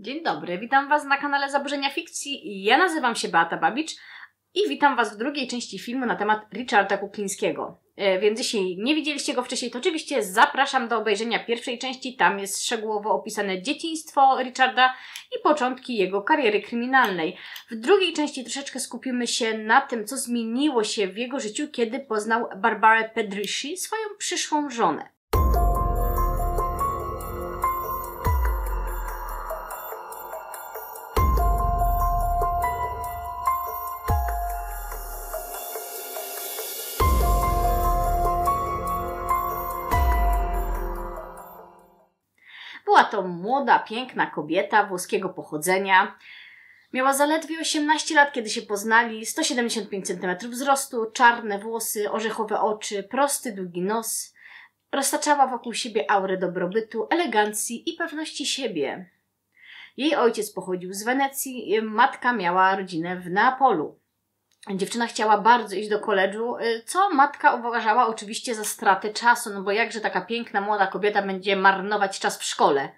Dzień dobry, witam Was na kanale Zaburzenia Fikcji. Ja nazywam się Beata Babicz i witam Was w drugiej części filmu na temat Richarda Kuklińskiego. E, więc jeśli nie widzieliście go wcześniej, to oczywiście zapraszam do obejrzenia pierwszej części. Tam jest szczegółowo opisane dzieciństwo Richarda i początki jego kariery kryminalnej. W drugiej części troszeczkę skupimy się na tym, co zmieniło się w jego życiu, kiedy poznał Barbarę Pedrisci, swoją przyszłą żonę. Była to młoda, piękna kobieta włoskiego pochodzenia. Miała zaledwie 18 lat, kiedy się poznali, 175 cm wzrostu, czarne włosy, orzechowe oczy, prosty, długi nos. Roztaczała wokół siebie aurę dobrobytu, elegancji i pewności siebie. Jej ojciec pochodził z Wenecji, matka miała rodzinę w Neapolu. Dziewczyna chciała bardzo iść do koledżu, y, co matka uważała oczywiście za stratę czasu, no bo jakże taka piękna młoda kobieta będzie marnować czas w szkole.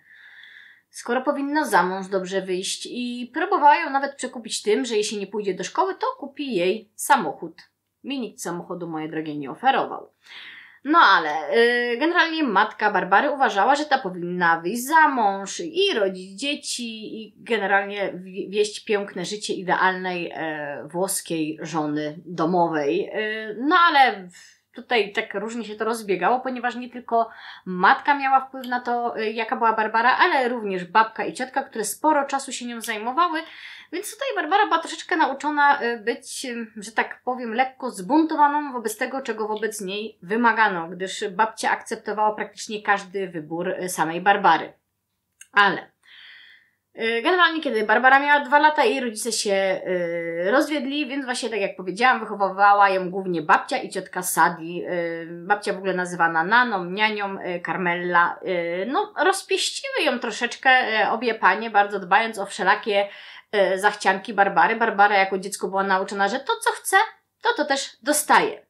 Skoro powinna za mąż dobrze wyjść i próbowała ją nawet przekupić tym, że jeśli nie pójdzie do szkoły, to kupi jej samochód. Mi nikt samochodu, moje drogie, nie oferował. No ale yy, generalnie matka Barbary uważała, że ta powinna wyjść za mąż i rodzić dzieci i generalnie wieść piękne życie idealnej e, włoskiej żony domowej. Yy, no ale tutaj tak różnie się to rozbiegało, ponieważ nie tylko matka miała wpływ na to, y, jaka była Barbara, ale również babka i ciotka, które sporo czasu się nią zajmowały. Więc tutaj Barbara była troszeczkę nauczona y, być, y, że tak powiem, lekko zbuntowaną wobec tego, czego wobec niej wymagano, gdyż babcia akceptowała praktycznie każdy wybór samej Barbary. Ale generalnie, kiedy Barbara miała dwa lata, jej rodzice się y, rozwiedli, więc właśnie tak jak powiedziałam, wychowywała ją głównie babcia i ciotka Sadi. Y, babcia w ogóle nazywana Naną, nianią, y, Carmella. Y, no, rozpieściły ją troszeczkę y, obie panie, bardzo dbając o wszelakie y, zachcianki Barbary. Barbara jako dziecko była nauczona, że to co chce, to to też dostaje.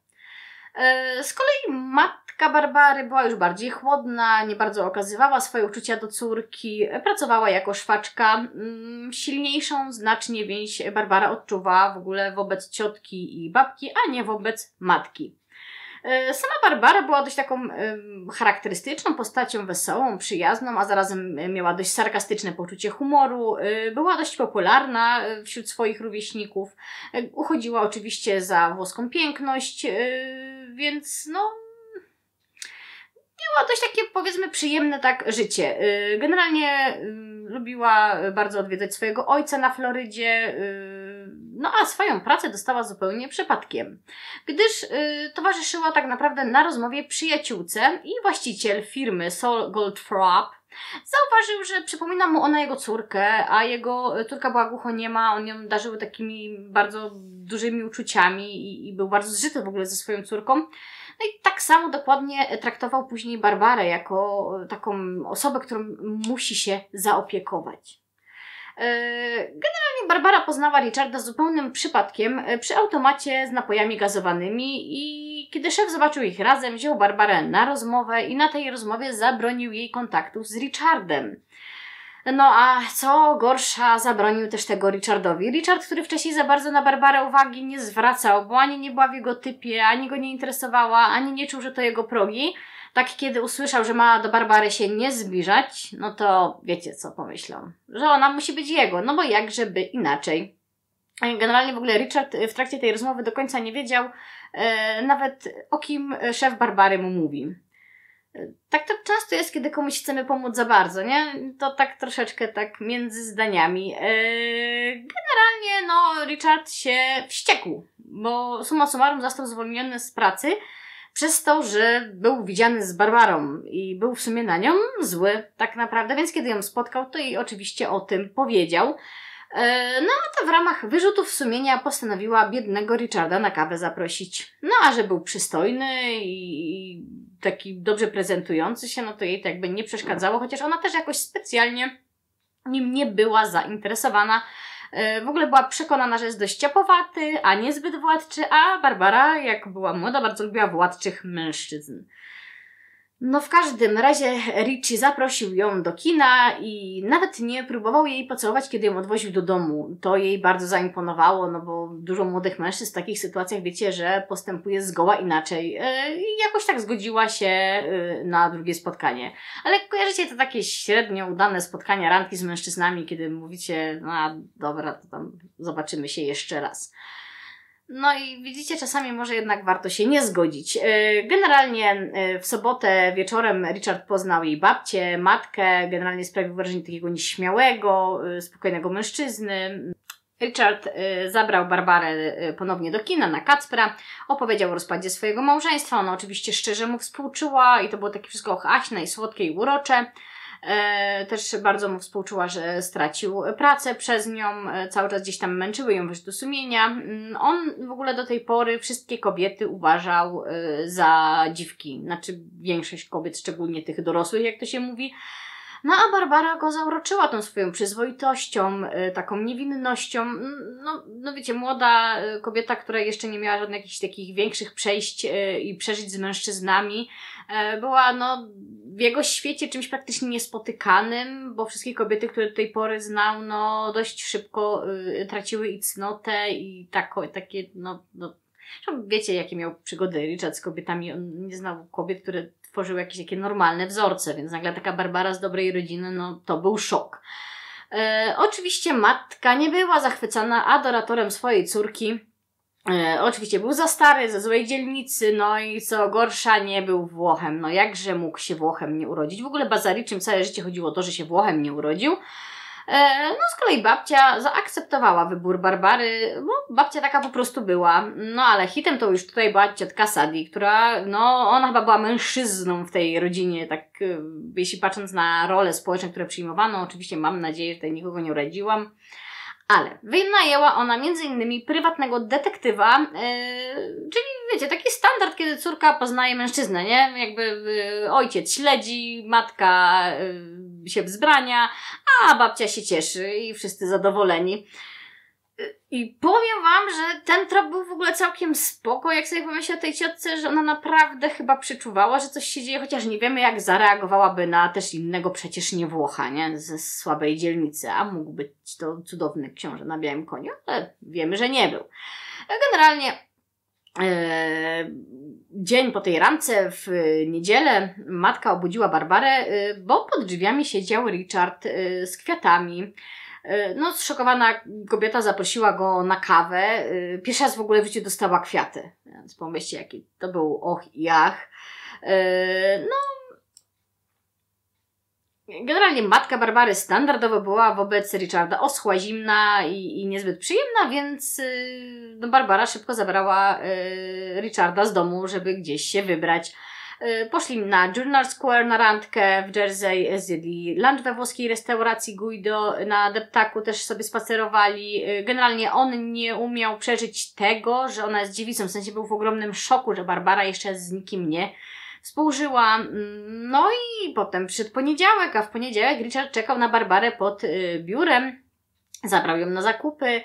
Y, z kolei mat Matka Barbary była już bardziej chłodna, nie bardzo okazywała swoje uczucia do córki, pracowała jako szwaczka. Mm, silniejszą znacznie więź Barbara odczuwała w ogóle wobec ciotki i babki, a nie wobec matki. E, sama Barbara była dość taką charakterystyczną postacią, wesołą, przyjazną, a zarazem miała dość sarkastyczne poczucie humoru. E, była dość popularna e, wśród swoich rówieśników. Uchodziła oczywiście za włoską piękność, więc no, miała dość takie, powiedzmy, przyjemne tak życie. Y, generalnie y, lubiła bardzo odwiedzać swojego ojca na Florydzie, y, no a swoją pracę dostała zupełnie przypadkiem, gdyż towarzyszyła tak naprawdę na rozmowie przyjaciółce i właściciel firmy Sol Goldfrapp Zauważył, że przypomina mu ona jego córkę, a jego córka była głuchoniema, on ją darzył takimi bardzo dużymi uczuciami i, i był bardzo zżyty w ogóle ze swoją córką. No i tak samo dokładnie traktował później Barbarę jako taką osobę, którą musi się zaopiekować. E, generalnie Barbara poznała Richarda zupełnym przypadkiem e, przy automacie z napojami gazowanymi i kiedy szef zobaczył ich razem, wziął Barbarę na rozmowę i na tej rozmowie zabronił jej kontaktów z Richardem. No a co gorsza, zabronił też tego Richardowi. Richard, który wcześniej za bardzo na Barbarę uwagi nie zwracał, bo ani nie była w jego typie, ani go nie interesowała, ani nie czuł, że to jego progi. Tak kiedy usłyszał, że ma do Barbary się nie zbliżać, no to wiecie co pomyślał. Że ona musi być jego, no bo jakżeby inaczej. Generalnie w ogóle Richard w trakcie tej rozmowy do końca nie wiedział e, nawet o kim szef Barbary mu mówi. Tak to często jest, kiedy komuś chcemy pomóc za bardzo, nie? To tak troszeczkę tak między zdaniami. Yy, generalnie, no, Richard się wściekł, bo summa summarum został zwolniony z pracy przez to, że był widziany z Barbarą i był w sumie na nią zły, tak naprawdę, więc kiedy ją spotkał, to jej oczywiście o tym powiedział. E, no a to w ramach wyrzutów sumienia postanowiła biednego Richarda na kawę zaprosić. No a że był przystojny i taki dobrze prezentujący się, no to jej to jakby nie przeszkadzało, chociaż ona też jakoś specjalnie nim nie była zainteresowana. E, w ogóle była przekonana, że jest dość ciapowaty, a niezbyt władczy, a Barbara, jak była młoda, bardzo lubiła władczych mężczyzn. No w każdym razie Richie zaprosił ją do kina i nawet nie próbował jej pocałować, kiedy ją odwoził do domu. To jej bardzo zaimponowało, no bo dużo młodych mężczyzn w takich sytuacjach wiecie, że postępuje zgoła inaczej. E, I jakoś tak zgodziła się e, na drugie spotkanie. Ale kojarzycie to takie średnio udane spotkania, randki z mężczyznami, kiedy mówicie, no dobra, to tam zobaczymy się jeszcze raz. No i widzicie, czasami może jednak warto się nie zgodzić. E, generalnie e, w sobotę wieczorem Richard poznał jej babcię, matkę, generalnie sprawił wrażenie takiego nieśmiałego, e, spokojnego mężczyzny. Richard zabrał Barbarę ponownie do kina na Kacpra, opowiedział o rozpadzie swojego małżeństwa. Ona oczywiście szczerze mu współczuła i to było takie wszystko haśne i słodkie i urocze. E, też bardzo mu współczuła, że stracił pracę przez nią, e, cały czas gdzieś tam męczyły ją do sumienia. Mm, on w ogóle do tej pory wszystkie kobiety uważał e, za dziwki, znaczy większość kobiet, szczególnie tych dorosłych, jak to się mówi. No a Barbara go zauroczyła tą swoją przyzwoitością, taką niewinnością. No, no wiecie, młoda kobieta, która jeszcze nie miała żadnych jakichś takich większych przejść i przeżyć z mężczyznami, była no w jego świecie czymś praktycznie niespotykanym, bo wszystkie kobiety, które do tej pory znał, no dość szybko y, traciły i cnotę i tako, takie, no, no wiecie, jakie miał przygody Richard z kobietami. On nie znał kobiet, które tworzyły jakieś takie normalne wzorce, więc nagle taka Barbara z dobrej rodziny, no to był szok. E, oczywiście matka nie była zachwycona adoratorem swojej córki, E, oczywiście był za stary, ze złej dzielnicy, no i co gorsza, nie był Włochem. No jakże mógł się Włochem nie urodzić? W ogóle Bazariczym całe życie chodziło o to, że się Włochem nie urodził. E, no z kolei babcia zaakceptowała wybór Barbary, bo babcia taka po prostu była. No ale hitem to już tutaj była ciotka Sadi, która, no ona chyba była mężczyzną w tej rodzinie, tak e, jeśli patrząc na role społeczne, które przyjmowano, oczywiście mam nadzieję, że tutaj nikogo nie uradziłam. Ale wynajęła ona innymi prywatnego detektywa, yy, czyli wiecie, taki standard, kiedy córka poznaje mężczyznę, nie? Jakby yy, ojciec śledzi, matka yy, się wzbrania, a babcia się cieszy i wszyscy zadowoleni. I powiem Wam, że ten trop był w ogóle całkiem spoko, jak sobie pomyślę o tej ciotce, że ona naprawdę chyba przeczuwała, że coś się dzieje, chociaż nie wiemy jak zareagowałaby na też innego przecież nie Włocha, nie? Ze słabej dzielnicy, a mógł być to cudowny książę na białym koniu, ale wiemy, że nie był. Generalnie e, dzień po tej ramce w niedzielę matka obudziła Barbarę, e, bo pod drzwiami siedział Richard e, z kwiatami. E, no, zszokowana kobieta zaprosiła go na kawę. E, pierwszy raz w ogóle w życiu dostała kwiaty. Więc pomyślcie, jaki to był och i ach. E, no, Generalnie matka Barbary standardowo była wobec Richarda oschła, zimna i, i niezbyt przyjemna, więc no Barbara szybko zabrała Richarda z domu, żeby gdzieś się wybrać. Y, poszli na Journal Square na randkę w Jersey, zjedli lunch we włoskiej restauracji Guido, na deptaku też sobie spacerowali. Y, generalnie on nie umiał przeżyć tego, że ona jest dziewicą, w sensie był w ogromnym szoku, że Barbara jeszcze z nikim nie współżyła. Mm, no i potem przyszedł poniedziałek, a w poniedziałek Richard czekał na Barbarę pod y, biurem, zabrał ją na zakupy.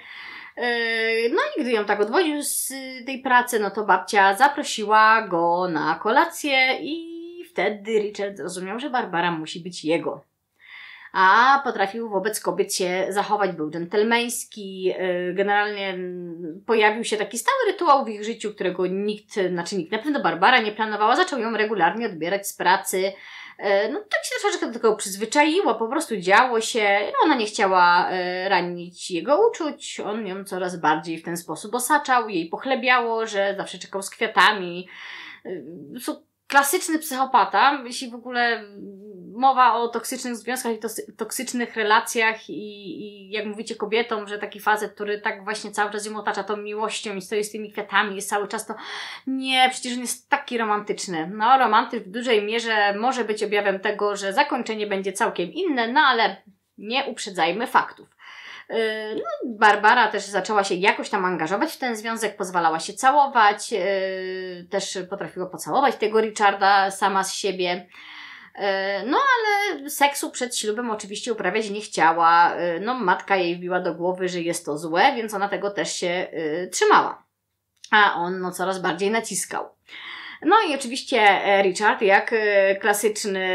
Yy, no i gdy ją tak odwoził z tej pracy, no to babcia zaprosiła go na kolację i wtedy Richard zrozumiał, że Barbara musi być jego. A potrafił wobec kobiet się zachować, był dżentelmeński. Yy, generalnie pojawił się taki stały rytuał w ich życiu, którego nikt, znaczy nikt, na pewno Barbara nie planowała. Zaczął ją regularnie odbierać z pracy no tak się troszeczkę do tego przyzwyczaiło, po prostu działo się, ona nie chciała e, ranić jego uczuć, on ją coraz bardziej w ten sposób osaczał, jej pochlebiało, że zawsze czekał z kwiatami. E, klasyczny psychopata, jeśli w ogóle mowa o toksycznych związkach i toksycznych relacjach i, i jak mówicie kobietom, że taki facet, który tak właśnie cały czas ją otacza tą miłością i stoi z tymi kwiatami, jest cały czas to nie, przecież on jest taki romantyczny. No, romantyzm w dużej mierze może być objawem tego, że zakończenie będzie całkiem inne, no ale nie uprzedzajmy faktów. Yy, no, Barbara też zaczęła się jakoś tam angażować w ten związek, pozwalała się całować, yy, też potrafiła pocałować tego Richarda sama z siebie. E, no ale seksu przed ślubem oczywiście uprawiać nie chciała. E, no matka jej wbiła do głowy, że jest to złe, więc ona tego też się y, trzymała. A on no coraz bardziej naciskał. No i oczywiście e, Richard, jak e, klasyczny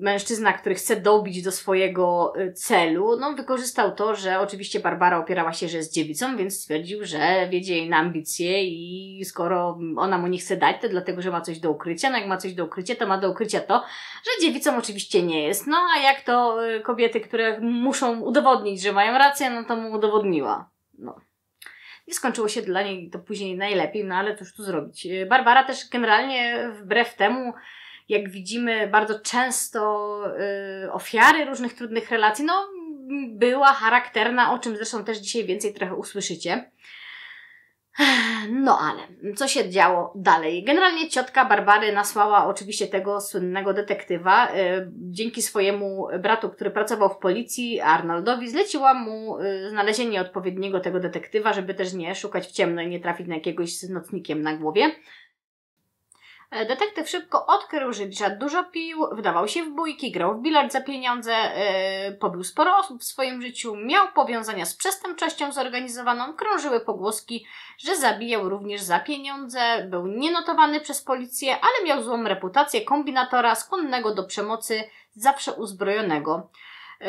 mężczyzna, który chce dobić do swojego e, celu, no wykorzystał to, że oczywiście Barbara opierała się, że jest dziewicą, więc stwierdził, że wiedzie jej na ambicje i skoro ona mu nie chce dać, to dlatego, że ma coś do ukrycia. No jak ma coś do ukrycia, to ma do ukrycia to, że dziewicą oczywiście nie jest. No a jak to kobiety, które muszą udowodnić, że mają rację, no to mu udowodniła. No. I skończyło się dla niej to później najlepiej, no ale cóż tu zrobić. Barbara też generalnie wbrew temu, jak widzimy bardzo często y, ofiary różnych trudnych relacji, no była charakterna, o czym zresztą też dzisiaj więcej trochę usłyszycie. No ale, co się działo dalej? Generalnie ciotka Barbary nasłała oczywiście tego słynnego detektywa. Y, dzięki swojemu bratu, który pracował w policji, Arnoldowi, zleciła mu y, znalezienie odpowiedniego tego detektywa, żeby też nie szukać w ciemno i nie trafić na jakiegoś z nocnikiem na głowie. E, detektyw szybko odkrył, że Richard dużo pił, wdawał się w bójki, grał w bilard za pieniądze, yy, pobił sporo osób w swoim życiu, miał powiązania z przestępczością zorganizowaną, krążyły pogłoski, że zabijał również za pieniądze, był nienotowany przez policję, ale miał złą reputację kombinatora skłonnego do przemocy, zawsze uzbrojonego. Yy,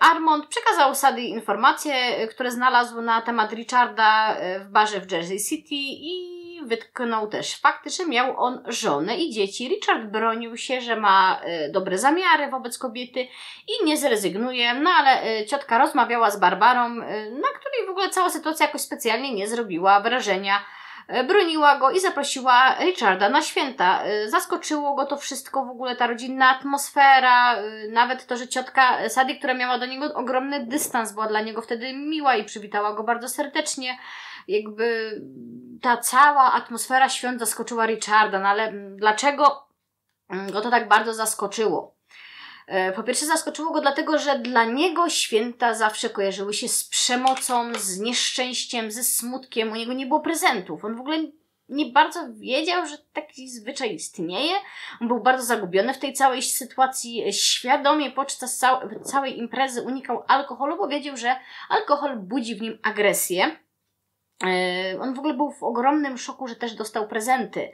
Armand przekazał Sady informacje, które znalazł na temat Richarda w barze w Jersey City i wytknął też fakt, że miał on żonę i dzieci. Richard bronił się, że ma e, dobre zamiary wobec kobiety i nie zrezygnuje, no ale e, ciotka rozmawiała z Barbarą, e, na której w ogóle cała sytuacja jakoś specjalnie nie zrobiła wrażenia broniła go i zaprosiła Richarda na święta. Zaskoczyło go to wszystko, w ogóle ta rodzinna atmosfera, nawet to, że ciotka Sadie, która miała do niego ogromny dystans, była dla niego wtedy miła i przywitała go bardzo serdecznie jakby ta cała atmosfera świąt zaskoczyła Richarda, no ale dlaczego go to tak bardzo zaskoczyło? E, po pierwsze, zaskoczyło go dlatego, że dla niego święta zawsze kojarzyły się z przemocą, z nieszczęściem, ze smutkiem. U niego nie było prezentów. On w ogóle nie bardzo wiedział, że taki zwyczaj istnieje. On był bardzo zagubiony w tej całej sytuacji. Świadomie podczas całej imprezy unikał alkoholu, bo wiedział, że alkohol budzi w nim agresję. E, on w ogóle był w ogromnym szoku, że też dostał prezenty.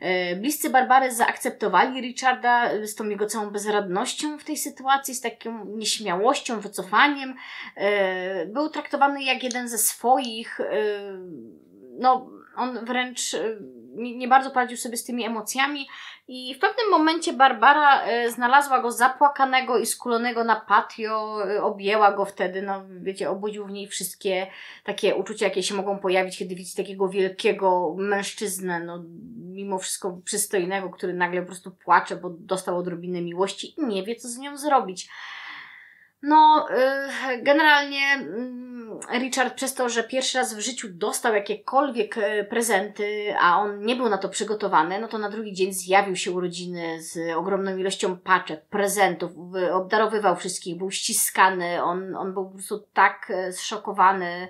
E, bliscy Barbary zaakceptowali Richarda z tą jego całą bezradnością w tej sytuacji, z taką nieśmiałością, wycofaniem. E, był traktowany jak jeden ze swoich. No, on wręcz nie bardzo poradził sobie z tymi emocjami i w pewnym momencie Barbara e, znalazła go zapłakanego i skulonego na patio, e, objęła go wtedy, no wiecie, obudził w niej wszystkie takie uczucia, jakie się mogą pojawić, kiedy widzi takiego wielkiego mężczyznę, no mimo wszystko przystojnego, który nagle po prostu płacze, bo dostał odrobinę miłości i nie wie, co z nią zrobić. No, y, generalnie mm, Richard przez to, że pierwszy raz w życiu dostał jakiekolwiek e, prezenty, a on nie był na to przygotowany, no to na drugi dzień zjawił się urodziny z ogromną ilością paczek, prezentów, obdarowywał wszystkich, był ściskany, on, on był po prostu tak e, zszokowany,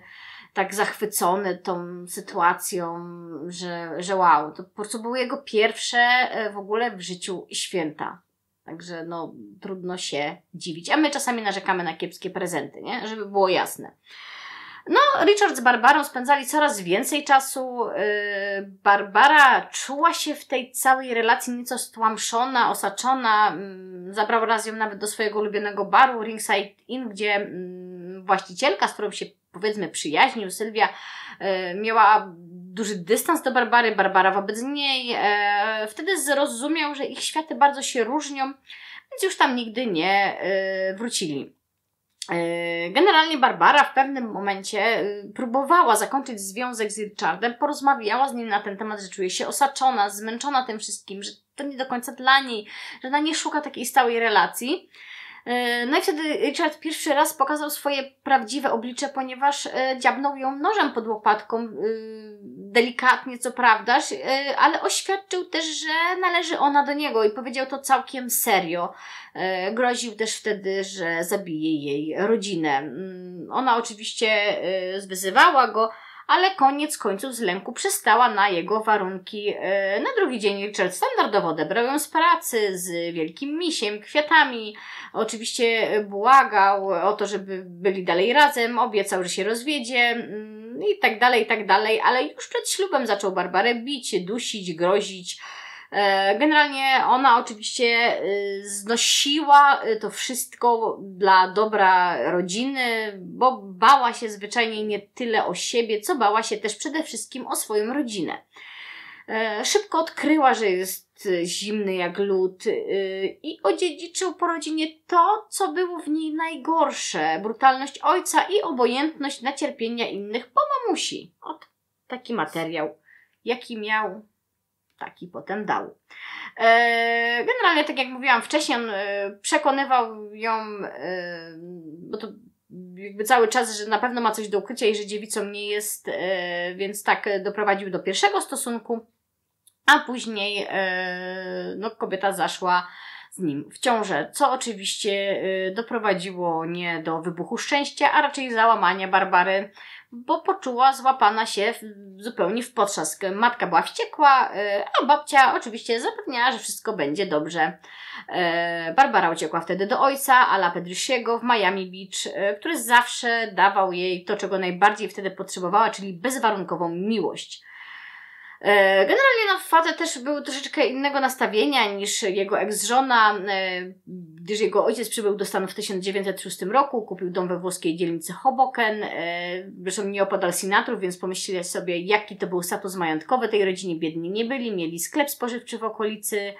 tak zachwycony tą sytuacją, że, że wow, to po prostu były jego pierwsze e, w ogóle w życiu święta. Także no, trudno się dziwić. A my czasami narzekamy na kiepskie prezenty, nie? Żeby było jasne. No, Richard z Barbarą spędzali coraz więcej czasu. Yy, Barbara czuła się w tej całej relacji nieco stłamszona, osaczona. Yy, zabrał raz ją nawet do swojego ulubionego baru Ringside Inn, gdzie yy, właścicielka, z którą się powiedzmy przyjaźnił, Sylwia, yy, miała duży dystans do Barbary, Barbara wobec niej. E, wtedy zrozumiał, że ich światy bardzo się różnią, więc już tam nigdy nie wrócili. E, generalnie Barbara w pewnym momencie e, próbowała zakończyć związek z Richardem, porozmawiała z nim na ten temat, że czuje się osaczona, zmęczona tym wszystkim, że to nie do końca dla niej, że ona nie szuka takiej stałej relacji. E, no i wtedy Richard pierwszy raz pokazał swoje prawdziwe oblicze, ponieważ e, dziabnął ją nożem pod łopatką, e, delikatnie co prawda, ale oświadczył też, że należy ona do niego i powiedział to całkiem serio. Groził też wtedy, że zabije jej rodzinę. Mm, ona oczywiście zwyzywała go, ale koniec końców z lęku przystała na jego warunki. E, na drugi dzień Richard standardowo odebrał ją z pracy z wielkim misiem, kwiatami. Oczywiście błagał o to, żeby byli dalej razem, obiecał, że się rozwiedzie. Mm, i tak dalej, i tak dalej, ale już przed ślubem zaczął Barbarę bić, dusić, grozić. E, generalnie ona oczywiście y, znosiła y, to wszystko dla dobra rodziny, bo bała się zwyczajnie nie tyle o siebie, co bała się też przede wszystkim o swoją rodzinę. E, szybko odkryła, że jest zimny jak lód y, i odziedziczył po rodzinie to, co było w niej najgorsze. Brutalność ojca i obojętność na cierpienia innych po mamusi. Ot, taki materiał, jaki miał, taki potem dał. E, generalnie, tak jak mówiłam wcześniej, on e, przekonywał ją, bo to jakby cały czas, że na pewno ma coś do ukrycia i że dziewicą nie jest, więc tak doprowadził do pierwszego stosunku a później e, no, kobieta zaszła z nim w ciążę, co oczywiście e, doprowadziło nie do wybuchu szczęścia, a raczej załamania Barbary, bo poczuła złapana się zupełnie w potrzask. Matka była wściekła, e, a babcia oczywiście zapewniała, że wszystko będzie dobrze. Barbara uciekła wtedy do ojca, Ala Pedrysiego w Miami Beach, który zawsze dawał jej to, czego najbardziej wtedy potrzebowała, czyli bezwarunkową miłość. E, generalnie no, facet też był troszeczkę innego nastawienia niż jego ex-żona, e, gdyż jego ojciec przybył do Stanów w 1906 roku, kupił dom we włoskiej dzielnicy Hoboken, e, zresztą nie opodal Sinatrów, więc pomyśleli sobie, jaki to był status majątkowy tej rodzinie, biedni nie byli, mieli sklep spożywczy w okolicy.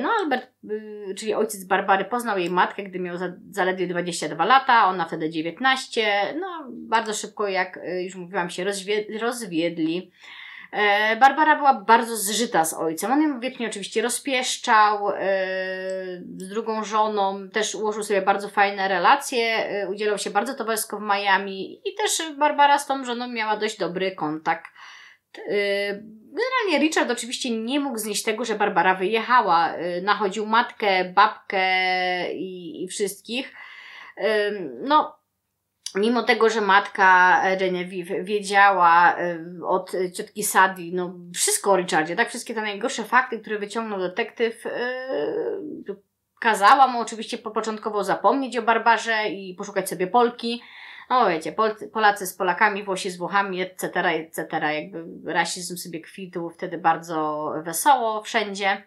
No, Albert, y, czyli ojciec Barbary, poznał jej matkę, gdy miał zaledwie 22 lata, ona wtedy 19. No, bardzo szybko, jak y, już mówiłam, się rozwiedli. E, Barbara była bardzo zżyta z ojcem. On ją wiecznie oczywiście rozpieszczał e, z drugą żoną, też ułożył sobie bardzo fajne relacje, e, udzielał się bardzo towarzysko w Miami i też Barbara z tą żoną miała dość dobry kontakt. Generalnie Richard oczywiście nie mógł znieść tego, że Barbara wyjechała. Nachodził matkę, babkę i, i wszystkich. No, mimo tego, że matka Genevieve wiedziała y, od ciotki Sadi, no wszystko o Richardzie, tak? Wszystkie te najgorsze fakty, które wyciągnął detektyw, yy, kazała mu oczywiście początkowo zapomnieć o Barbarze i poszukać sobie Polki. No wiecie, Pol Polacy z Polakami, Włosi z Włochami, etc., etc., jakby rasizm sobie kwitł wtedy bardzo wesoło wszędzie.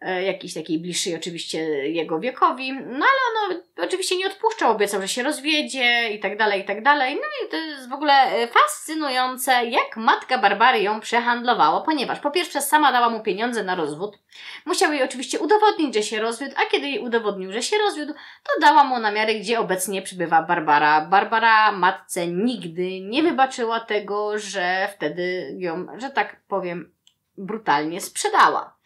E, jakiejś takiej bliższej oczywiście jego wiekowi, no ale on oczywiście nie odpuszczał, obiecał, że się rozwiedzie i tak dalej, i tak dalej. No i to jest w ogóle e, fascynujące, jak matka Barbary ją przehandlowała, ponieważ po pierwsze sama dała mu pieniądze na rozwód, musiał jej oczywiście udowodnić, że się rozwiódł, a kiedy jej udowodnił, że się rozwiódł, to dała mu namiary, gdzie obecnie przybywa Barbara. Barbara matce nigdy nie wybaczyła tego, że wtedy ją, że tak powiem, brutalnie sprzedała.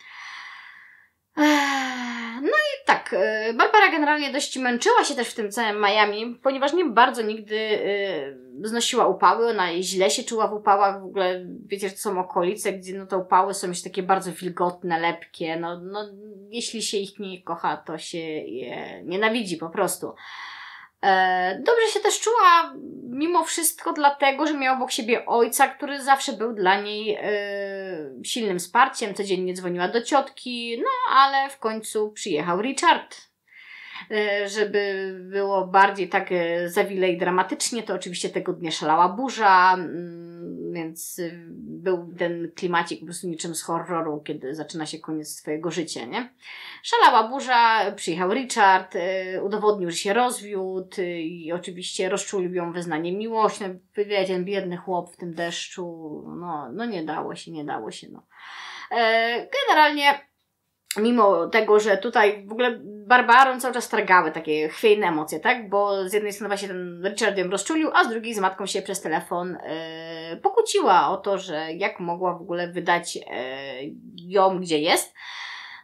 No i tak, e, Barbara generalnie dość męczyła się też w tym całym Miami, ponieważ nie bardzo nigdy e, znosiła upały, ona źle się czuła w upałach, w ogóle wiecie, że to są okolice, gdzie no te upały są już takie bardzo wilgotne, lepkie, no, no jeśli się ich nie kocha, to się je nienawidzi po prostu. E, dobrze się też czuła mimo wszystko dlatego, że miała obok siebie ojca, który zawsze był dla niej e, silnym wsparciem, codziennie dzwoniła do ciotki, no ale w końcu przyjechał Richard. E, żeby było bardziej tak zawile i dramatycznie, to oczywiście tego dnia szalała burza, mm, więc był ten klimacik po prostu niczym z horroru, kiedy zaczyna się koniec swojego życia, nie? Szalała burza, przyjechał Richard, y, udowodnił, że się rozwiódł y, i oczywiście rozczulił ją wyznanie miłości. No, wiecie, biedny chłop w tym deszczu, no, no nie dało się, nie dało się, no. E, generalnie mimo tego, że tutaj w ogóle Barbaron cały czas targały takie chwiejne emocje, tak? Bo z jednej strony właśnie ten Richard ją rozczulił, a z drugiej z matką się przez telefon yy, pokłóciła o to, że jak mogła w ogóle wydać yy, ją gdzie jest.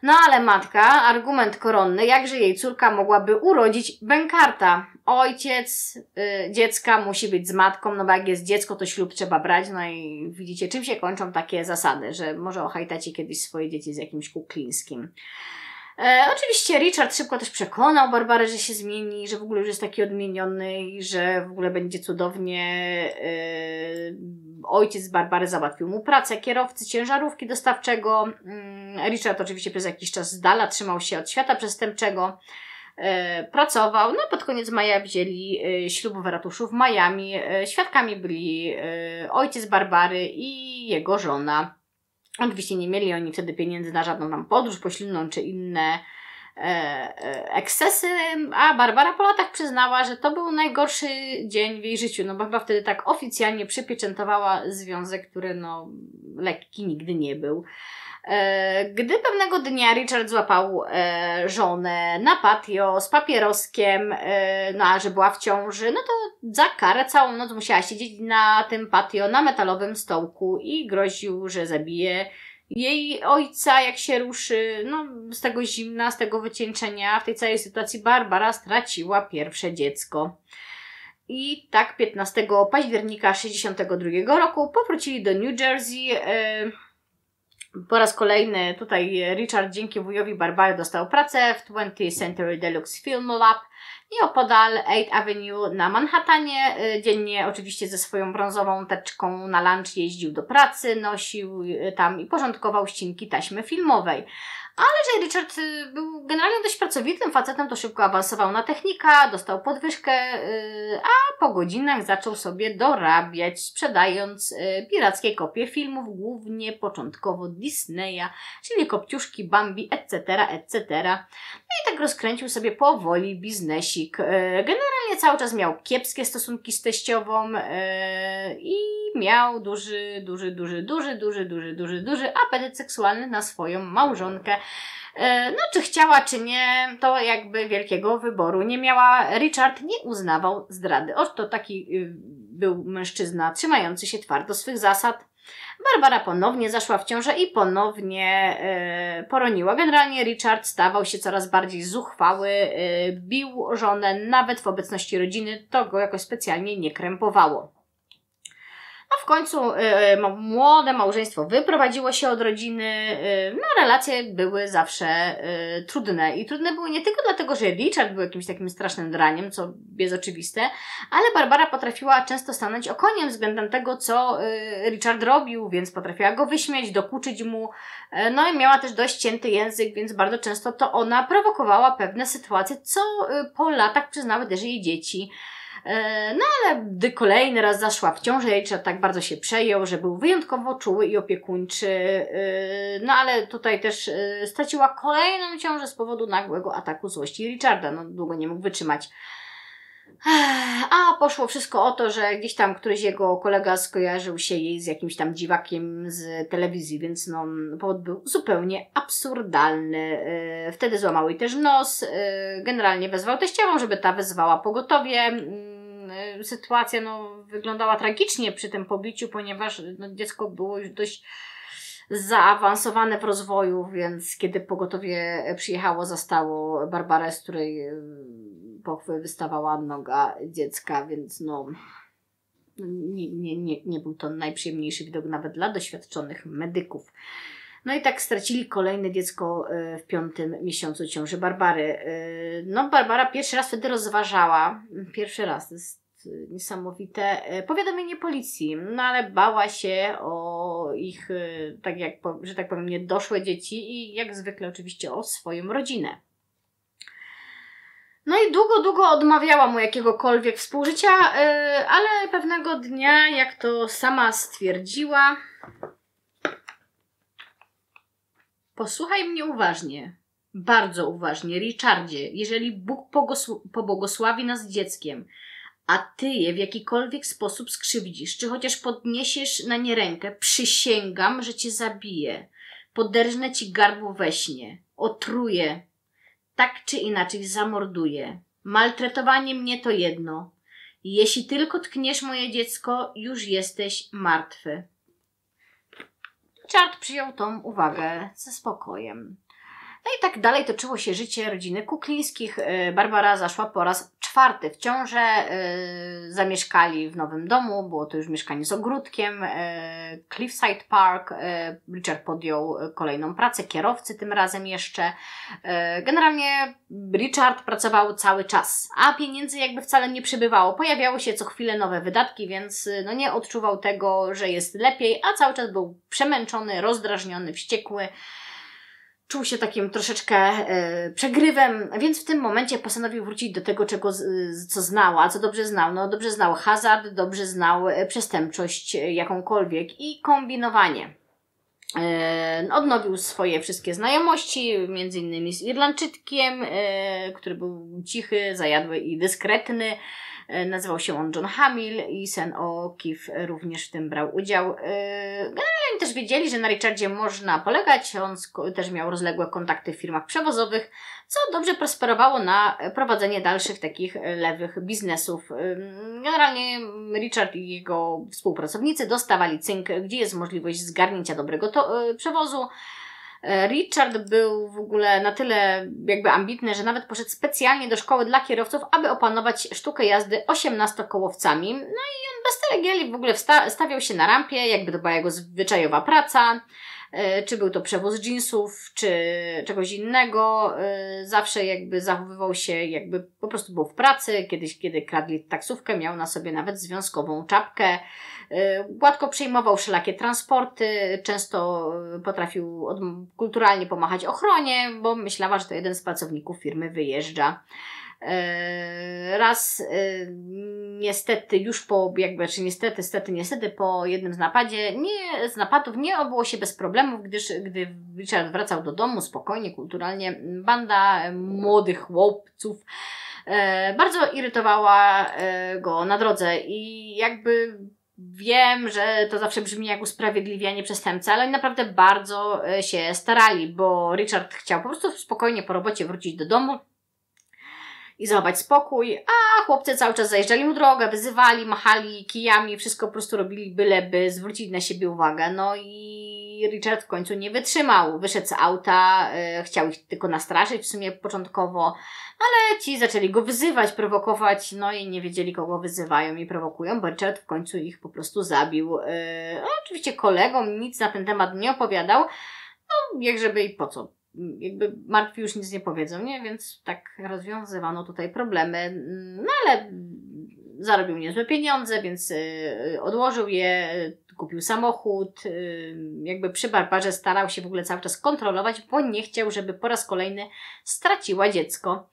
No ale matka, argument koronny, jakże jej córka mogłaby urodzić bękarta. Ojciec y, dziecka musi być z matką, no bo jak jest dziecko, to ślub trzeba brać. No i widzicie, czym się kończą takie zasady, że może ohajtacie kiedyś swoje dzieci z jakimś kuklińskim. E, oczywiście Richard szybko też przekonał Barbarę, że się zmieni, że w ogóle już jest taki odmieniony i że w ogóle będzie cudownie. E, ojciec Barbary załatwił mu pracę kierowcy ciężarówki dostawczego. Mm, Richard oczywiście przez jakiś czas z dala trzymał się od świata przestępczego. e, pracował. No pod koniec maja wzięli e, ślub w ratuszu w Miami. E, świadkami byli e, ojciec Barbary i jego żona. Oczywiście nie mieli oni wtedy pieniędzy na żadną tam podróż poślubną czy inne e, e, ekscesy, a Barbara po latach przyznała, że to był najgorszy dzień w jej życiu, no bo chyba wtedy tak oficjalnie przypieczętowała związek, który no lekki nigdy nie był. E, Gdy pewnego dnia Richard złapał e, żonę na patio z papieroskiem, e, no a że była w ciąży, no to za karę całą noc musiała siedzieć na tym patio na metalowym stołku i groził, że zabije jej ojca, jak się ruszy. No, z tego zimna, z tego wycieńczenia, w tej całej sytuacji Barbara straciła pierwsze dziecko. I tak 15 października 1962 roku powrócili do New Jersey. e, po raz kolejny tutaj Richard dzięki wujowi Barbary dostał pracę w 20th Century Deluxe Film Lab nieopodal 8th Avenue na Manhattanie. Y, Dziennie oczywiście ze swoją brązową teczką na lunch jeździł do pracy, nosił y, tam i porządkował ścinki taśmy filmowej. Ale że Richard y, był generalnie dość pracowitym facetem, to szybko awansował na technika, dostał podwyżkę, y, a po godzinach zaczął sobie dorabiać, sprzedając y, pirackie kopie filmów, głównie początkowo Disneya, czyli Kopciuszki, Bambi, etc., etc. No i tak rozkręcił sobie powoli biznesik. Generalnie cały czas miał kiepskie stosunki z teściową i miał duży, duży, duży, duży, duży, duży, duży, duży apetyt seksualny na swoją małżonkę. E, No, czy chciała, czy nie, to jakby wielkiego wyboru nie miała. Richard nie uznawał zdrady. Oż to taki y, był mężczyzna trzymający się twardo swych zasad. Barbara ponownie zaszła w ciążę i ponownie e, poroniła. Generalnie Richard stawał się coraz bardziej zuchwały, e, bił żonę nawet w obecności rodziny. To go jakoś specjalnie nie krępowało. No w końcu e, ma- młode małżeństwo wyprowadziło się od rodziny. e, No relacje były zawsze e, trudne. I trudne były nie tylko dlatego, że Richard był jakimś takim strasznym draniem, co jest oczywiste, ale Barbara potrafiła często stanąć okoniem względem tego, co e, Richard robił, więc potrafiła go wyśmieć, dokuczyć mu. E, No i miała też dość cięty język, więc bardzo często to ona prowokowała pewne sytuacje, co e, po latach przyznały też jej dzieci. E, No ale gdy kolejny raz zaszła w ciążę, Richard tak bardzo się przejął, że był wyjątkowo czuły i opiekuńczy. e, No ale tutaj też e, straciła kolejną ciążę z powodu nagłego ataku złości Richarda. No długo nie mógł wytrzymać. A poszło wszystko o to, że gdzieś tam któryś jego kolega skojarzył się jej z jakimś tam dziwakiem z telewizji, więc no, powód był zupełnie absurdalny. Wtedy złamał jej też nos. Generalnie wezwał teściową, żeby ta wezwała pogotowie. E, Sytuacja no, wyglądała tragicznie przy tym pobiciu, ponieważ no, dziecko było już dość zaawansowane w rozwoju, więc kiedy pogotowie przyjechało, zastało Barbarę, z której e, pochwy wystawała noga dziecka, więc no nie, nie, nie, nie był to najprzyjemniejszy widok nawet dla doświadczonych medyków. No i tak stracili kolejne dziecko e, w piątym miesiącu ciąży Barbary. No Barbara pierwszy raz wtedy rozważała, pierwszy raz, to jest niesamowite, e, powiadomienie policji, no ale bała się o ich, e, tak jak, że tak powiem, niedoszłe dzieci i jak zwykle oczywiście o swoją rodzinę. No i długo, długo odmawiała mu jakiegokolwiek współżycia, yy, ale pewnego dnia, jak to sama stwierdziła, posłuchaj mnie uważnie, bardzo uważnie, Richardzie, jeżeli Bóg pobłogosławi nas dzieckiem, a ty je w jakikolwiek sposób skrzywdzisz, czy chociaż podniesiesz na nie rękę, przysięgam, że cię zabiję. Poderżnę ci gardło we śnie, otruję, tak czy inaczej zamorduję. Maltretowanie mnie to jedno. Jeśli tylko tkniesz moje dziecko, już jesteś martwy. Richard przyjął tą uwagę ze spokojem. No i tak dalej toczyło się życie rodziny Kuklińskich. E, Barbara zaszła po raz czwarty w ciążę. e, Zamieszkali w nowym domu, było to już mieszkanie z ogródkiem. e, Cliffside Park. Richard podjął kolejną pracę, kierowcy tym razem jeszcze. Generalnie Richard pracował cały czas, a pieniędzy jakby wcale nie przybywało. Pojawiały się co chwilę nowe wydatki, więc y, no nie odczuwał tego, że jest lepiej, a cały czas był przemęczony, rozdrażniony, wściekły. Czuł się takim troszeczkę e, przegrywem, więc w tym momencie postanowił wrócić do tego, czego, co znał, a co dobrze znał. No, dobrze znał hazard, dobrze znał e, przestępczość e, jakąkolwiek i kombinowanie. Odnowił swoje wszystkie znajomości, między innymi z Irlandczykiem, który był cichy, zajadły i dyskretny. Nazywał się on John Hamill i Sen O'Keefe również w tym brał udział. Też wiedzieli, że na Richardzie można polegać. On też miał rozległe kontakty w firmach przewozowych, co dobrze prosperowało na prowadzenie dalszych takich lewych biznesów. Generalnie Richard i jego współpracownicy dostawali cynk, gdzie jest możliwość zgarnięcia dobrego to, przewozu. E, Richard był w ogóle na tyle jakby ambitny, że nawet poszedł specjalnie do szkoły dla kierowców, aby opanować sztukę jazdy 18-kołowcami. No i on bez telegieli w ogóle stawiał się na rampie, jakby to była jego zwyczajowa praca. E, czy był to przewóz jeansów, czy czegoś innego. E, zawsze jakby zachowywał się, jakby po prostu był w pracy. Kiedyś, kiedy kradli taksówkę, miał na sobie nawet związkową czapkę. E, gładko przejmował wszelakie transporty, często potrafił kulturalnie pomachać ochronie, bo myślała, że to jeden z pracowników firmy wyjeżdża. E, raz e, niestety już po, jakby, czy niestety, stety, niestety po jednym z napadzie, nie, z napadów nie obyło się bez problemów, gdyż gdy Richard wracał do domu spokojnie, kulturalnie, banda młodych chłopców e, bardzo irytowała go na drodze. I jakby Wiem, że to zawsze brzmi jak usprawiedliwianie przestępcy, ale oni naprawdę bardzo się starali, bo Richard chciał po prostu spokojnie po robocie wrócić do domu, i zachować spokój, a chłopcy cały czas zajeżdżali mu drogę, wyzywali, machali kijami, wszystko po prostu robili byleby zwrócić na siebie uwagę. No i Richard w końcu nie wytrzymał, wyszedł z auta, yy, chciał ich tylko nastraszyć w sumie początkowo, ale ci zaczęli go wyzywać, prowokować, no i nie wiedzieli kogo wyzywają i prowokują, bo Richard w końcu ich po prostu zabił. No, oczywiście kolegom nic na ten temat nie opowiadał, no jak żeby i po co jakby martwi już nic nie powiedzą, nie? Więc tak rozwiązywano tutaj problemy. No ale zarobił niezłe pieniądze, więc y, odłożył je, kupił samochód. Y, jakby przy Barbarze starał się w ogóle cały czas kontrolować, bo nie chciał, żeby po raz kolejny straciła dziecko.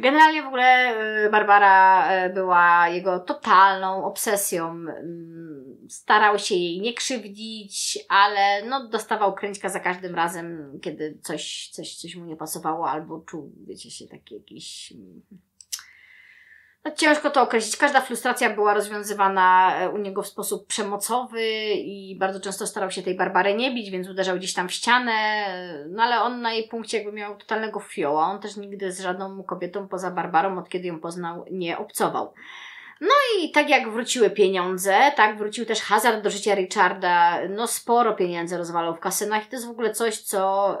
Generalnie w ogóle y, Barbara y, była jego totalną obsesją. Mm, starał się jej nie krzywdzić, ale no, dostawał kręćka za każdym razem, kiedy coś, coś, coś mu nie pasowało, albo czuł, wiecie, się taki jakiś mm, ciężko to określić. Każda frustracja była rozwiązywana e, u niego w sposób przemocowy i bardzo często starał się tej Barbary nie bić, więc uderzał gdzieś tam w ścianę. No ale on na jej punkcie jakby miał totalnego fioła. On też nigdy z żadną kobietą poza Barbarą, od kiedy ją poznał, nie obcował. No i tak jak wróciły pieniądze, tak wrócił też hazard do życia Richarda. No sporo pieniędzy rozwalał w kasynach i to jest w ogóle coś, co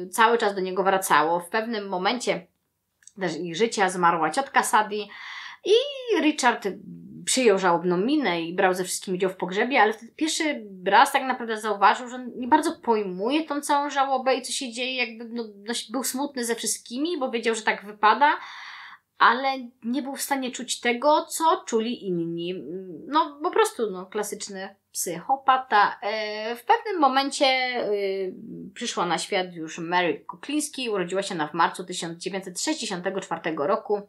yy, cały czas do niego wracało. W pewnym momencie też ich życia, zmarła ciotka Sadi i Richard przyjął żałobną minę i brał ze wszystkim udział w pogrzebie, ale wtedy pierwszy raz tak naprawdę zauważył, że nie bardzo pojmuje tą całą żałobę i co się dzieje, jakby no, był smutny ze wszystkimi, bo wiedział, że tak wypada, ale nie był w stanie czuć tego, co czuli inni. No po prostu no, klasyczny psychopata. E, w pewnym momencie y, przyszła na świat już Mary Kukliński, urodziła się ona w marcu 1964 roku.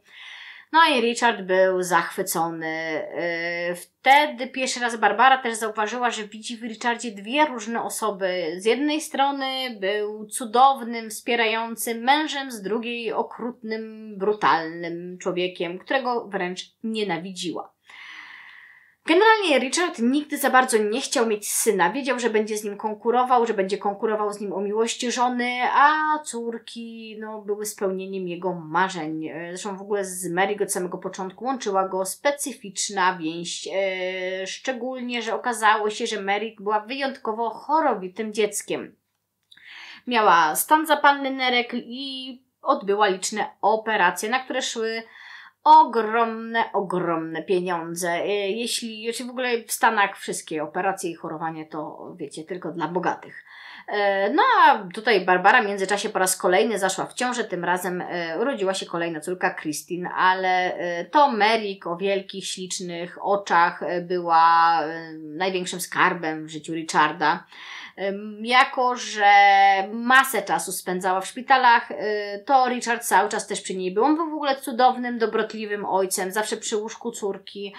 No i Richard był zachwycony. E, wtedy pierwszy raz Barbara też zauważyła, że widzi w Richardzie dwie różne osoby. Z jednej strony był cudownym, wspierającym mężem, z drugiej okrutnym, brutalnym człowiekiem, którego wręcz nienawidziła. Generalnie Richard nigdy za bardzo nie chciał mieć syna. Wiedział, że będzie z nim konkurował, że będzie konkurował z nim o miłość żony, a córki no, były spełnieniem jego marzeń. Zresztą w ogóle z Mary od samego początku łączyła go specyficzna więź. E, szczególnie, że okazało się, że Mary była wyjątkowo chorowitym dzieckiem. Miała stan zapalny nerek i odbyła liczne operacje, na które szły ogromne, ogromne pieniądze. E, jeśli, jeśli w ogóle w Stanach wszystkie operacje i chorowanie to wiecie, tylko dla bogatych. E, no a tutaj Barbara w międzyczasie po raz kolejny zaszła w ciążę, tym razem e, urodziła się kolejna córka Christine, ale to Merik o wielkich, ślicznych oczach była największym skarbem w życiu Richarda. Jako, że masę czasu spędzała w szpitalach, y, to Richard cały czas też przy niej był. On był w ogóle cudownym, dobrotliwym ojcem, zawsze przy łóżku córki,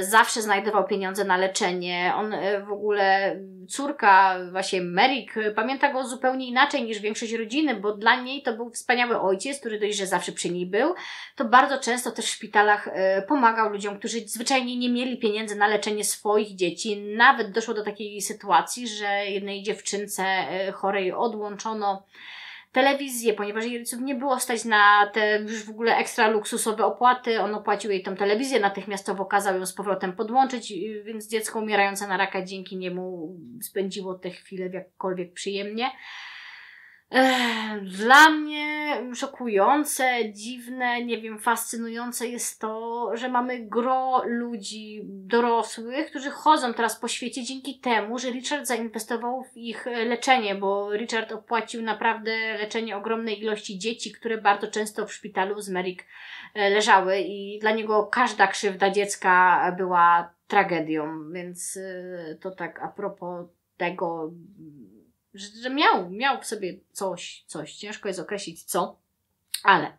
y, zawsze znajdował pieniądze na leczenie. On y, w ogóle, córka, właśnie Merrick, pamięta go zupełnie inaczej niż większość rodziny, bo dla niej to był wspaniały ojciec, który dość, że zawsze przy niej był, to bardzo często też w szpitalach pomagał ludziom, którzy zwyczajnie nie mieli pieniędzy na leczenie swoich dzieci. Nawet doszło do takiej sytuacji, że jednej dziewczynce e, chorej odłączono telewizję, ponieważ jej rodziców nie było stać na te już w ogóle ekstra luksusowe opłaty. On opłacił jej tą telewizję, natychmiastowo kazał ją z powrotem podłączyć, więc dziecko umierające na raka dzięki niemu spędziło te chwile w jakkolwiek przyjemnie. Dla mnie szokujące, dziwne, nie wiem, fascynujące jest to, że mamy gro ludzi dorosłych, którzy chodzą teraz po świecie dzięki temu, że Richard zainwestował w ich leczenie, bo Richard opłacił naprawdę leczenie ogromnej ilości dzieci, które bardzo często w szpitalu z Merrick e, leżały i dla niego każda krzywda dziecka była tragedią, więc e, to tak a propos tego że, że miał, miał w sobie coś, coś. Ciężko jest określić co, ale